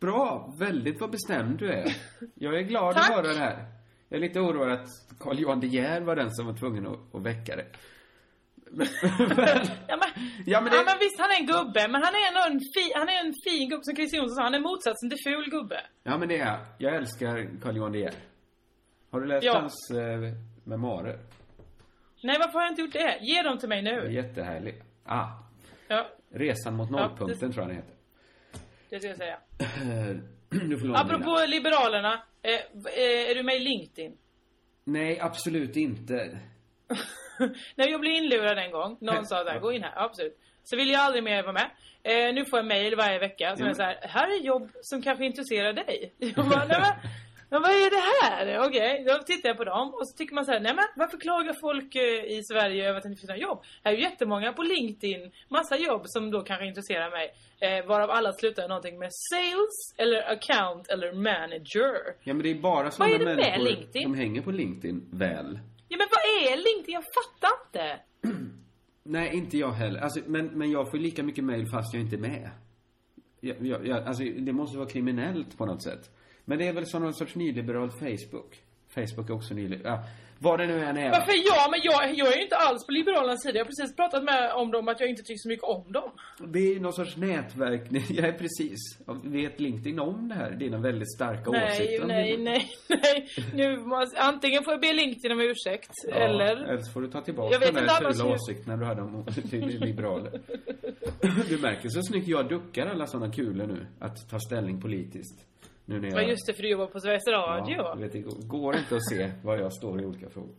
bra. Väldigt vad bestämd du är. Jag är glad att höra det här. Jag är lite oroad att Carl Johan De Geer var den som var tvungen att, att väcka det. Ja men, Ja, men det- ja, men visst han är en gubbe, men han är ändå en, fi, han är en fin gubbe som Christer Jonsson sa. Han är motsatsen till ful gubbe. Ja, men det är jag. Älskar Carl Johan De Geer. Har du läst Ja. hans eh, memoarer? Nej, varför har jag inte gjort det? Ge dem till mig nu. jättehärlig. Ah, Ja, Resan mot Ja, nollpunkten det- tror jag den heter. det ska jag säga. du får låna mina. Apropå Liberalerna, eh, eh, är du med i LinkedIn? Nej, absolut inte. När jag blev inlurad en gång, någon sa där, gå in här, absolut. Så vill jag aldrig mer vara med. Eh, nu får jag mail varje vecka som är så här, här är jobb som kanske intresserar dig. Jag bara, nej men, men vad är det här? Okej, då tittar jag på dem och så tycker man så här, nej men varför klagar folk eh, i Sverige över att de inte får jobb? Här är ju jättemånga på LinkedIn, massa jobb som då kanske intresserar mig. Eh, varav alla slutar någonting med sales, eller account, eller manager. Ja, men det är bara sådana det människor som hänger på LinkedIn väl. Ja men vad är LinkedIn? Jag fattar inte. Nej, inte jag heller. Alltså, men, men jag får lika mycket mail fast jag inte är med. Jag, jag, jag, alltså, det måste vara kriminellt på något sätt. Men det är väl som någon sorts nyliberalt Facebook. Facebook är också nyliberal. Ja, vad det nu än är. Varför ja? Men jag, jag är ju inte alls på Liberalernas sida. Jag har precis pratat med om dem att jag inte tycker så mycket om dem. Det är någon sorts nätverk. Jag är precis. Vet LinkedIn om det här? Dina väldigt starka Nej, åsikter nej, nej, nej. Nu måste, antingen får jag be LinkedIn om ursäkt, Ja, eller... Eller så får du ta tillbaka Jag vet de inte där fula hur- åsikterna du hade om liberaler. Du märker så snyggt jag duckar alla sådana kulor nu. Att ta ställning politiskt. Nu när Ja, jag... just det, för du jobbar på Sveriges Radio. Ja, vet, det går- inte att se var jag står i olika frågor.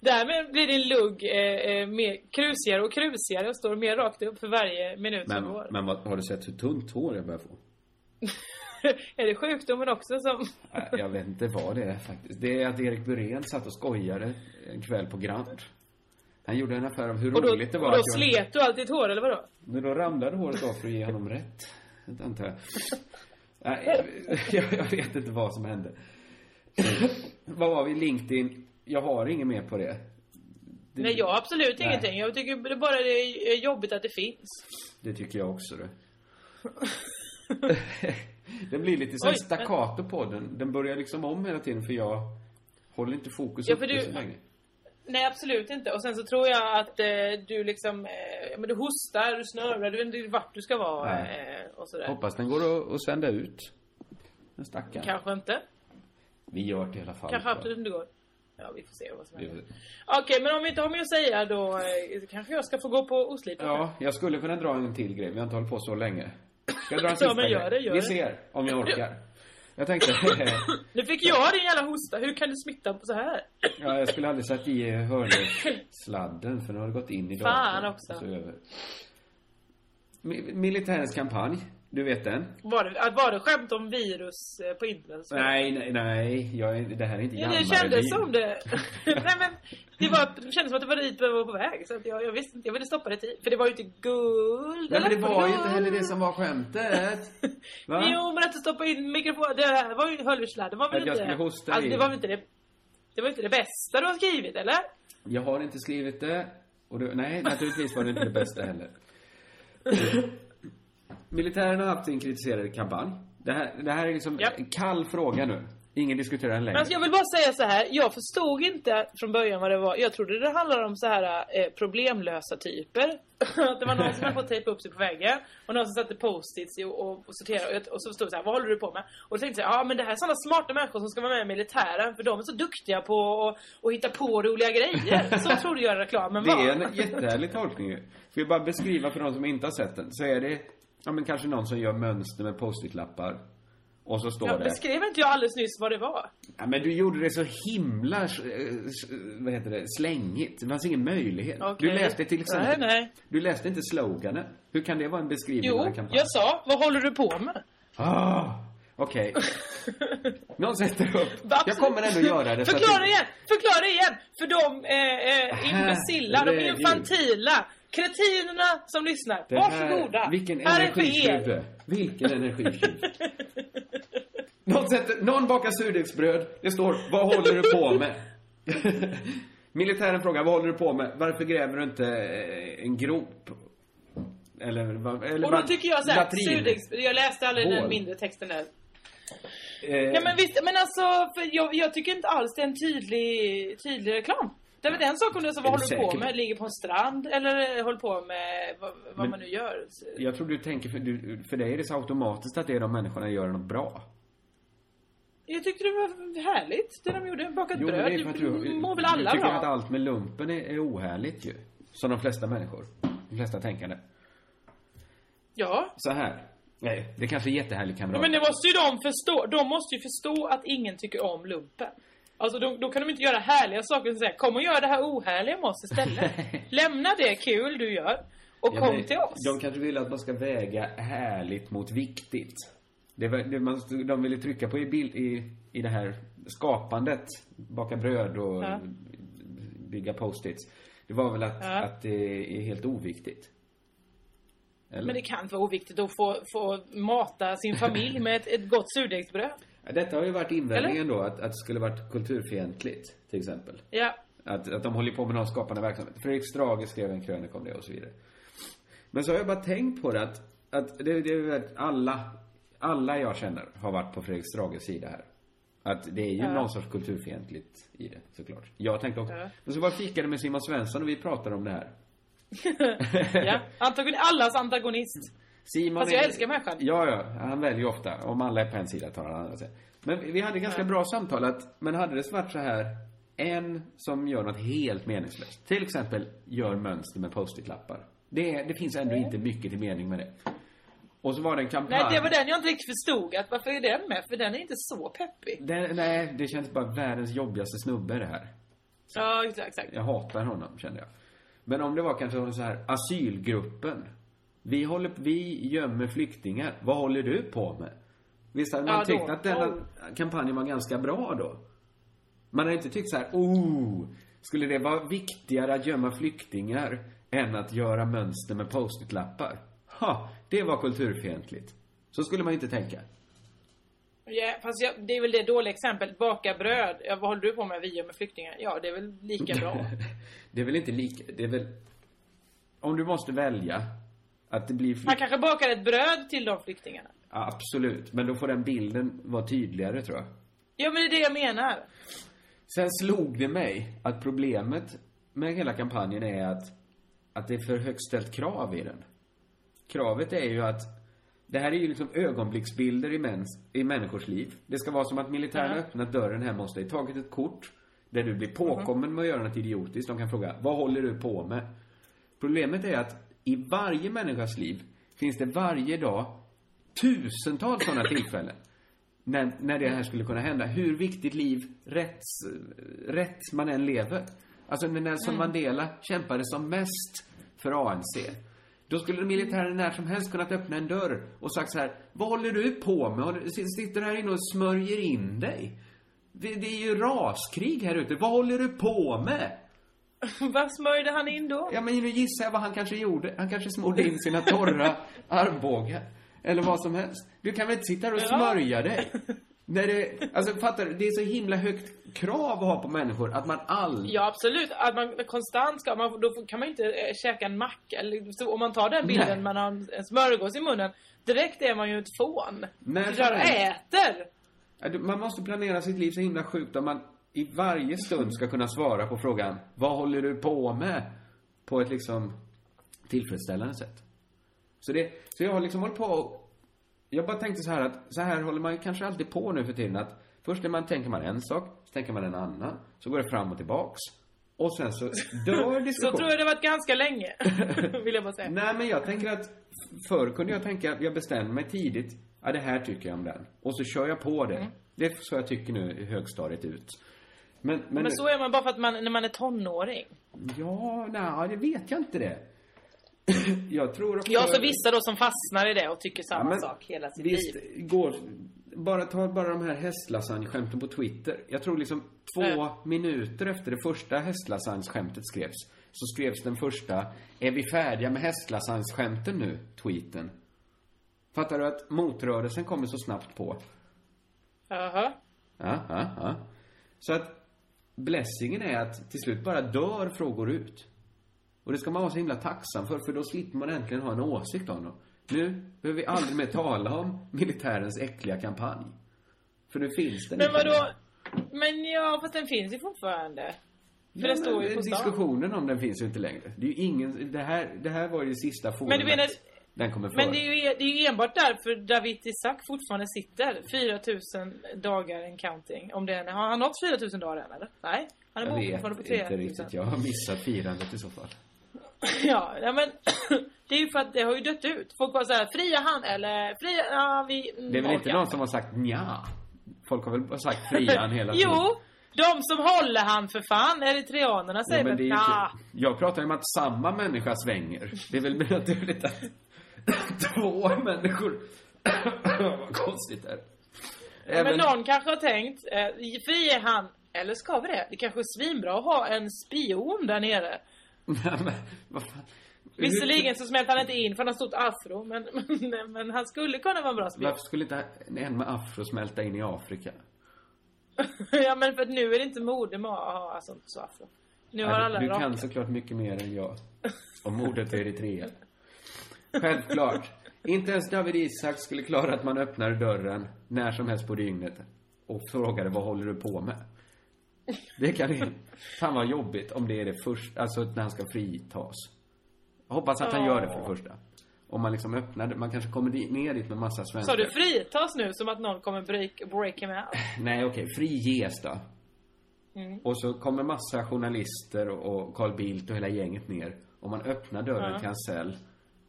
Därmed blir din lugg eh, eh, mer krusigare och krusigare och står mer rakt upp för varje minut som Men, går. men vad, har du sett hur tunt hår jag börjar få? är det sjukdomen också som... Jag vet inte vad det är faktiskt. Det är att Erik Burén satt och skojade en kväll på Grand. Han gjorde en affär av hur Och då, roligt det var och då att jag... slet du allt ditt hår, eller vadå? Men då ramlade håret av för att ge honom rätt. Det antar jag. Nej, jag, jag vet inte vad som hände. vad var vi? LinkedIn. Jag har inget mer på det. det Nej, jag har absolut Nej. ingenting. Jag tycker det bara det är jobbigt att det finns. Det tycker jag också det. det blir lite Oj, staccato på den. Den börjar liksom om hela tiden för jag håller inte fokus Ja, uppe du- så länge. Nej, absolut inte. Och sen så tror jag att eh, du liksom... Eh, ja, men du hostar, du snörvlar, du vet inte vart du ska vara eh, och sådär. Hoppas den går att, att sända ut. Den stackaren. Kanske inte. Vi gör det i alla fall. Kanske jag. absolut inte går. Ja, vi får se vad som Vi händer. Okej, men om vi inte har mer att säga då eh, kanske jag ska få gå på oslipat. Ja, jag skulle kunna dra en till grej. Vi har inte hållit på så länge. Ska jag dra en Ja, sista men gör grej? det, gör Vi det. ser om jag orkar. Jag tänkte, Nu fick jag din jävla hosta. Hur kan du smitta på så här? ja, jag skulle aldrig satt i hörlursladden för den har gått in i datorn. Fan också. Militärens kampanj, du vet den? Var det, att var det skämt om virus eh, på internet? Nej, nej, nej. Jag det här är inte Ja, det kändes som det. Nej men, det, var, det kändes som att det var dit vi var på väg. Så att jag, jag visste inte, jag ville stoppa det tid. För det var ju inte guld. Nej, men det var ju inte heller det som var skämtet. Va? Jo, men att du stoppade in mikrofon. Det här var ju hörlursladden. var väl Att jag inte... skulle hosta alltså, det var väl inte det... Det var inte det bästa du har skrivit, eller? Jag har inte skrivit det. Och det, nej, naturligtvis var det inte det bästa heller. Militären har haft sin kritiserade kampanj. Det här, det här är liksom en kall fråga nu. Ingen diskuterar den längre. alltså, jag vill bara säga så här. Jag förstod inte från början vad det var. Jag trodde det handlade om så här eh, problemlösa typer. att det var någon som hade fått tejpa upp sig på väggen. Och någon som satte post-its och, och, och sorterade. Och, jag- och så stod det så här, vad håller du på med? Och då tänkte jag, ja men det här är sådana smarta människor som ska vara med i militären. För de är så duktiga på att att hitta på roliga grejer. Så trodde jag reklamen Det var. är en jättehärlig tolkning ju. Ska vi bara beskriva för de som inte har sett den. Så är det, ja men kanske någon som gör mönster med post-it-lappar. Och så står Jag det. beskrev inte jag alldeles nyss vad det var? Ja, men du gjorde det så himla, eh, vad heter det, slängigt. Det fanns ingen möjlighet. Okej. Du läste till exempel. Nej, nej. Du läste inte sloganen. Hur kan det vara en beskrivning av Jo, en kampanj? jag sa, vad håller du på med? Ah, okej. Någon sätter upp. Jag kommer ändå göra det. att Förklara du- igen! Förklara igen! För de eh, eh, imbecilla, de infantila, kretinerna som lyssnar. Det här- Varsågoda! Vilken energitjuv er. Vilken energitjuv. någon, sätter, någon bakar surdegsbröd. Det står, vad håller du på med? Militären frågar, vad håller du på med? Varför gräver du inte eh, en grop? Eller, eller Och då tycker jag såhär, latrin? surdegs... Jag läste aldrig den Hål. mindre texten där. Eh, Ja men visst, men alltså, jag, jag tycker inte alls det är en tydlig, tydlig reklam. Det är väl en sak om du så, vad håller du du på med? Ligger på en strand eller håller på med vad, vad Men- man nu gör? Jag tror du tänker, för, du, för dig är det så automatiskt att det är de människorna gör något bra. Jag tyckte det var härligt, det de gjorde. Bakat Jo, bröd. det du, mår väl du alla tycker bra? att allt med lumpen är, är ohärligt ju. Som de flesta människor. De flesta tänkande. Ja. Så här. Nej, det kanske är jättehärligt kamrat. Men det måste ju de förstå. De måste ju förstå att ingen tycker om lumpen. Alltså då, då kan de inte göra härliga saker och säga kom och gör det här ohärliga med oss istället. Lämna det kul du gör och Ja, kom men till oss. De kanske vill att man ska väga härligt mot viktigt. Det, var- det man, de ville trycka på i, bild, i, i det här skapandet, baka bröd och Ja. bygga post-its. Det var väl att, Ja. att det är helt oviktigt. Eller? Men det kan inte vara oviktigt att få, få mata sin familj med ett, ett gott surdegsbröd. Ja, Detta har ju varit invändningen då, att, att det skulle varit kulturfientligt, till exempel. Ja. Att, att de håller på med någon skapande verksamhet. Fredrik Strage skrev en krönika om det och så vidare. Men så har jag bara tänkt på det att, att det, det är väl alla, alla jag känner har varit på Fredrik Strages sida här. Att det är ju Ja. någon sorts kulturfientligt i det, såklart. Jag tänkte också. Ja. Men så var jag fikade med Simon Svensson och vi pratade om det här. ja. Antagon, allas antagonist. Simon Fast jag är- älskar människan. Ja, ja. Han väljer ju ofta. Om alla är på en sida tar han andra sidan. Men vi hade ganska bra samtal att, men hade det varit så här, en som gör något helt meningslöst. Till exempel gör mönster med post-it-lappar. Det, det finns ändå inte mycket till mening med det. Och så var det en kampanj. Nej, det var den jag inte riktigt förstod. Att varför är den med? För den är inte så peppig. Den, nej, det känns bara världens jobbigaste snubbe det här. Ja, exakt. exakt. Jag hatar honom, kände jag. Men om det var kanske så här, asylgruppen. Vi håller, vi gömmer flyktingar. Vad håller du på med? Visst hade man Ja, då. tyckt att denna kampanjen var ganska bra då? Man hade inte tyckt så här, oh, skulle det vara viktigare att gömma flyktingar än att göra mönster med post-it-lappar? Ha, det var kulturfientligt. Så skulle man inte tänka. Ja, fast jag, det är väl det dåliga exemplet. Baka bröd. Ja, vad håller du på med? Vi gör med flyktingar. Ja, det är väl lika bra. det är väl inte lika, det är väl... Om du måste välja att det blir Han kanske bakar ett bröd till de flyktingarna. Ja, absolut. Men då får den bilden vara tydligare, tror jag. Ja, men det är det jag menar. Sen slog det mig att problemet med hela kampanjen är att, att det är för högt ställt krav i den. Kravet är ju att det här är ju liksom ögonblicksbilder i, mäns, i människors liv. Det ska vara som att militären Ja. öppnat dörren hemma hos dig, tagit ett kort där du blir påkommen med att göra något idiotiskt. De kan fråga, vad håller du på med? Problemet är att i varje människas liv finns det varje dag tusentals sådana tillfällen. när, när det här skulle kunna hända. Hur viktigt liv rätt, rätt man än lever. Alltså när Nelson Mm. Mandela kämpade som mest för ANC. Då skulle militären när som helst kunnat öppna en dörr och sagt så här. Vad håller du på med? Sitter du här inne och smörjer in dig? Det, det är ju raskrig här ute. Vad håller du på med? Vad smörjde han in då? Ja, men nu gissar jag vad han kanske gjorde. Han kanske smorde in sina torra armbågar. Eller vad som helst. Du kan väl inte sitta här och Ja. smörja dig? När det, alltså fattar du? Det är så himla högt krav att ha på människor att man aldrig... Ja, absolut. Att man konstant ska... Man, då kan man inte eh, käka en macka. Om man tar den bilden, Nej. man har en, smörgås i munnen. Direkt är man ju ett fån. Helst. äter! Man måste planera sitt liv så himla sjukt om man i varje stund ska kunna svara på frågan Vad håller du på med? På ett liksom tillfredsställande sätt. Så det, så jag har liksom hållit på och Jag bara tänkte så här att så här håller man ju kanske alltid på nu för tiden att Först när man tänker man en sak, så tänker man en annan, så går det fram och tillbaks. Och sen så dör Så diskussionen. tror jag det varit ganska länge. Vill jag bara säga. Nej, men jag tänker att förr kunde jag tänka att jag bestämde mig tidigt. Ja, det här tycker jag om den. Och så kör jag på det. Mm. Det är så jag tycker nu i högstadiet ut. Men, men, Men, så är man bara för att man, när man är tonåring. Ja, nej, det vet jag inte det. jag tror att... Ja, så vissa då som fastnar i det och tycker samma Ja, sak hela sitt Visst, liv. går... Bara ta bara de här hästlasagne-skämten på Twitter. Jag tror liksom två Ja. minuter efter det första hästlasagne-skämtet skrevs, så skrevs den första Är vi färdiga med hästlasagne-skämten nu? Tweeten. Fattar du att motrörelsen kommer så snabbt på? Jaha. Ja, ja, ja. Så att blessingen är att till slut bara dör frågor ut. Och det ska man vara så himla tacksam för, för då slipper man äntligen ha en åsikt om dem. Nu behöver vi aldrig mer tala om militärens äckliga kampanj. För nu finns den Men vadå? Men ja, fast den finns ju fortfarande. För Ja, det står ju på stan. Diskussionen om den finns ju inte längre. Det är ju ingen, det här, det här var ju det sista forumet Men du menar- den kommer före. Men det är, ju, det är ju enbart därför David Isaac fortfarande sitter 4000 dagar en counting. Om det är, har han nått 4000 dagar än eller? Nej, han är Jag fortfarande på vet 3000. inte riktigt. Jag har missat firandet i så fall. Ja, ja, men det är ju för att det har ju dött ut. Folk var så här, fria han eller fria, ja vi... Det är väl inte någon som har sagt nja? Folk har väl bara sagt frian hela tiden? Jo, de som håller han för fan, eritreanerna säger Ja, men det är väl ju ja. inte, jag pratar ju om att samma människa svänger. Det är väl naturligt att två människor... Vad konstigt det är. Men någon kanske har tänkt, eh, fri är han, eller ska vi det? Det kanske är svinbra att ha en spion där nere. Nej, men, vad fan. Visserligen så smälter han inte in för han har stort afro, men, men, men han skulle kunna vara en bra spion. Varför skulle inte en med afro smälta in i Afrika? ja men för nu är det inte mode med att ha alltså, så afro. Nu har alla du raka. kan såklart mycket mer än jag. Om mordet i Eritrea. Självklart. Inte ens David Isak skulle klara att man öppnar dörren när som helst på dygnet och frågade vad håller du på med? Det kan det... Fan vad jobbigt om det är det första, alltså när han ska fritas. Jag hoppas att han gör det för det första. Om man liksom öppnar man kanske kommer ner dit med massa svenskar. Sa du fritas nu som att någon kommer break, break him out? Nej, okej, friges då. Mm. Och så kommer massa journalister och Carl Bildt och hela gänget ner. Och man öppnar dörren Ja. till hans cell.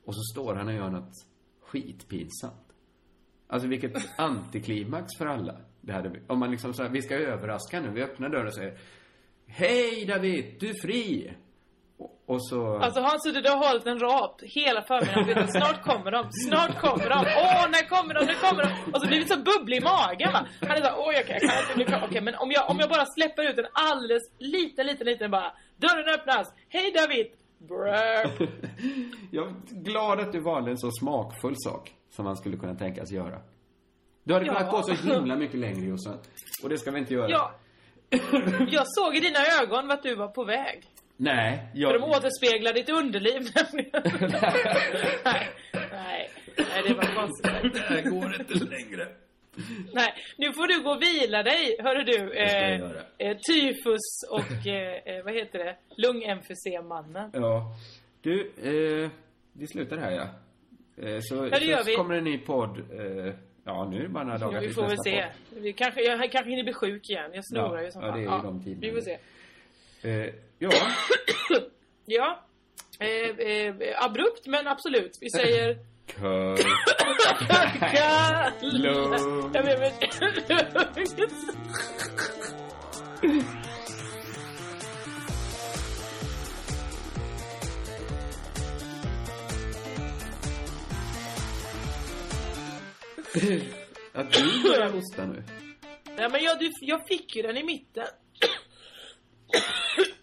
Och så står han och gör något skitpinsamt. Alltså vilket antiklimax för alla. Det hade, om man liksom säger, vi ska överraska nu. Vi öppnar dörren och säger Hej David, du är fri! Och, så... Alltså har han suttit och hållit en rap hela förmiddagen vet snart kommer de, snart kommer de, åh när kommer de, när kommer de? Och så blir det så bubblig i magen va. Han är såhär, åh jag kan, jag kan inte, nu kan, okej men om jag, om jag bara släpper ut en alldeles liten, liten, liten bara, dörren öppnas, hej David! Brr. Jag är glad att du valde en så smakfull sak som man skulle kunna tänkas göra. Du hade Ja. kunnat gå så himla mycket längre Jossan. Och det ska vi inte göra. Ja. Jag såg i dina ögon vart du var på väg. Nej, För jag... de återspeglar ditt underliv nämligen. nej, nej, nej, det var konstigt. Det här går inte längre. Nej, nu får du gå och vila dig, hörru du. Eh, eh, tyfus och, eh, eh, vad heter det? Lungemfysem-mannen. Ja. Du, eh, vi slutar här ja. Eh, så Ja, det gör så vi. kommer en ny podd. Eh, ja, nu är det bara några dagar Ja, vi får väl se. podd. Vi kanske, jag kanske hinner bli sjuk igen. Jag snorar Ja, ju som ja, det är ju de tiderna. Vi får se. Eh, ja, Ja. Abrupt, men absolut. Vi säger Lugn. Jag inte. Att du börjar hosta nu. Nej men jag, du, jag fick ju den i mitten.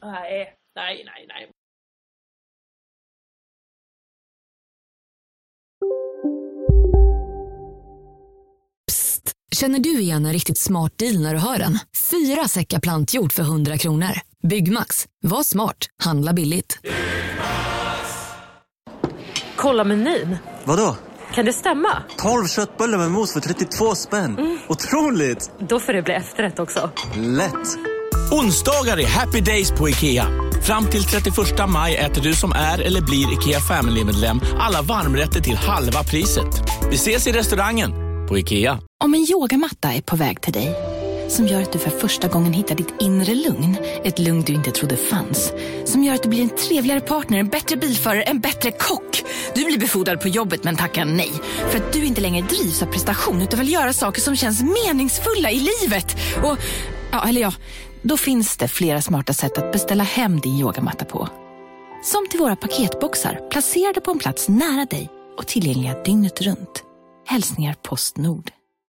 nej, nej, nej, nej. Känner du igen en riktigt smart deal när du hör den? Fyra säckar plantjord för 100 kronor. Byggmax. Var smart. Handla billigt. Kolla menyn. Vadå? Kan det stämma? 12 köttbullar med mos för 32 spänn. Otroligt! Då får det bli efterrätt också. Lätt! Onsdagar är happy days på IKEA. Fram till 31 maj äter du som är eller blir IKEA Family-medlem alla varmrätter till halva priset. Vi ses i restaurangen på IKEA. Om en yogamatta är på väg till dig, som gör att du för första gången hittar ditt inre lugn, ett lugn du inte trodde fanns, som gör att du blir en trevligare partner, en bättre bilförare, en bättre kock. Du blir befordrad på jobbet men tackar nej, för att du inte längre drivs av prestation utan vill göra saker som känns meningsfulla i livet. Och, ja, eller ja, då finns det flera smarta sätt att beställa hem din yogamatta på. Som till våra paketboxar placerade på en plats nära dig och tillgängliga dygnet runt. Hälsningar Postnord.